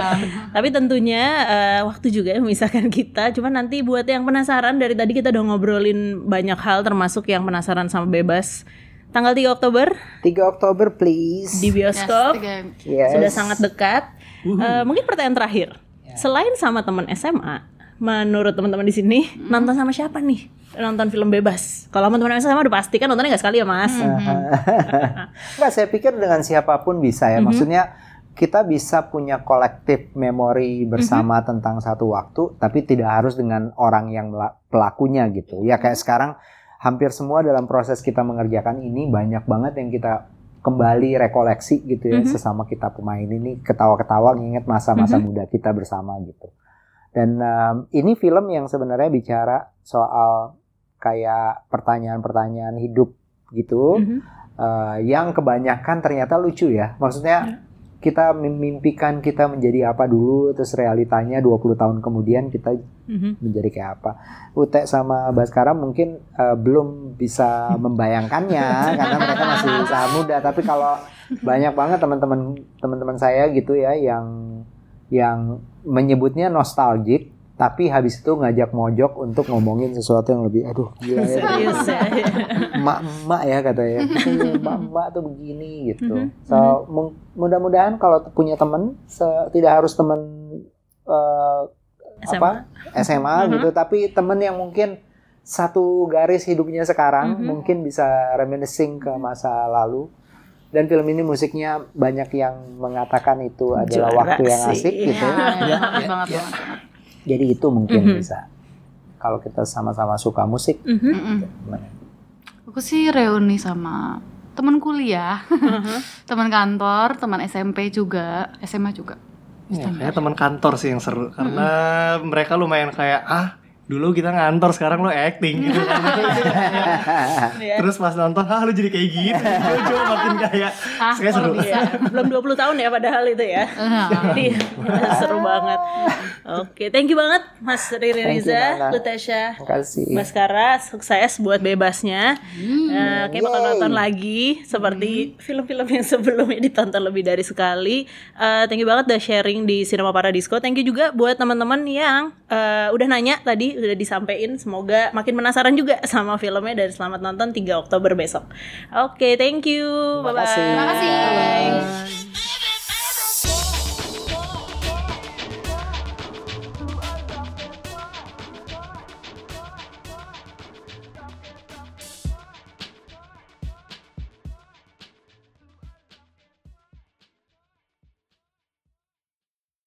Tapi tentunya eh, waktu juga yang memisahkan kita. Cuma nanti buat yang penasaran dari tadi kita udah ngobrolin banyak hal termasuk yang penasaran sama bebas. Tanggal 3 Oktober 3 Oktober please. di bioskop Tiga- Yes. sudah sangat dekat. Eh, mungkin pertanyaan terakhir. Selain sama teman SMA, menurut teman-teman di sini nonton sama siapa nih? Nonton film bebas. Kalau sama teman SMA udah pasti kan nontonnya nggak sekali ya Mas. Enggak, saya pikir dengan siapa pun bisa ya. Maksudnya kita bisa punya kolektif memori bersama tentang satu waktu, tapi tidak harus dengan orang yang pelakunya gitu. Ya kayak sekarang hampir semua dalam proses kita mengerjakan ini banyak banget yang kita kembali rekoleksi gitu ya sesama kita pemain ini ketawa-ketawa nginget masa-masa muda kita bersama gitu. Dan em, ini film yang sebenarnya bicara soal kayak pertanyaan-pertanyaan hidup gitu Mhm. eh, yang kebanyakan ternyata lucu ya. Maksudnya kita memimpikan kita menjadi apa dulu terus realitanya 20 tahun kemudian kita Mhm. menjadi kayak apa. Ute sama Baskara mungkin eh, belum bisa membayangkannya karena mereka masih sangat muda tapi kalau banyak banget teman-teman teman-teman saya gitu ya yang yang menyebutnya nostalgic tapi habis itu ngajak mojok untuk ngomongin sesuatu yang lebih aduh gila ya. Ya. emak-emak ya katanya. Emak-emak tuh begini gitu. Mhm, so mung- mudah-mudahan kalau punya temen tidak harus temen eh, SMA. apa SMA gitu tapi temen yang mungkin satu garis hidupnya sekarang mungkin bisa reminiscing ke masa lalu dan film ini musiknya banyak yang mengatakan itu adalah Juara waktu yang sih. asik gitu Iya, iya, banget banget banget. jadi itu mungkin Mhm. bisa kalau kita sama-sama suka musik Mhm. Mm-mm. Aku sih reuni sama teman kuliah, teman kantor, teman SMP juga, SMA juga. Ya, kayaknya teman kantor sih yang seru karena mereka lumayan kayak ah dulu kita ngantor sekarang lo acting gitu kan. Iya. Terus pas nonton ah lu jadi kayak gitu. Cuma makin kayak Ah, kayak seru. Iya, belum 20 tahun ya padahal itu ya. Jadi seru banget. Oke, thank you banget Mas Riri Riza. Lutasha, kasih Baskara, sukses buat bebasnya. Eh, kayak bakal nonton lagi seperti film-film yang sebelumnya ditonton lebih dari sekali. Eh, thank you banget udah sharing di Cinema Paradisco. Thank you juga buat teman-teman yang eh, udah nanya tadi udah disampaikan. Semoga makin penasaran juga sama filmnya dan selamat nonton 3 Oktober besok. Oke, thank you. Terima Bye-bye. Terima kasih. Bye-bye.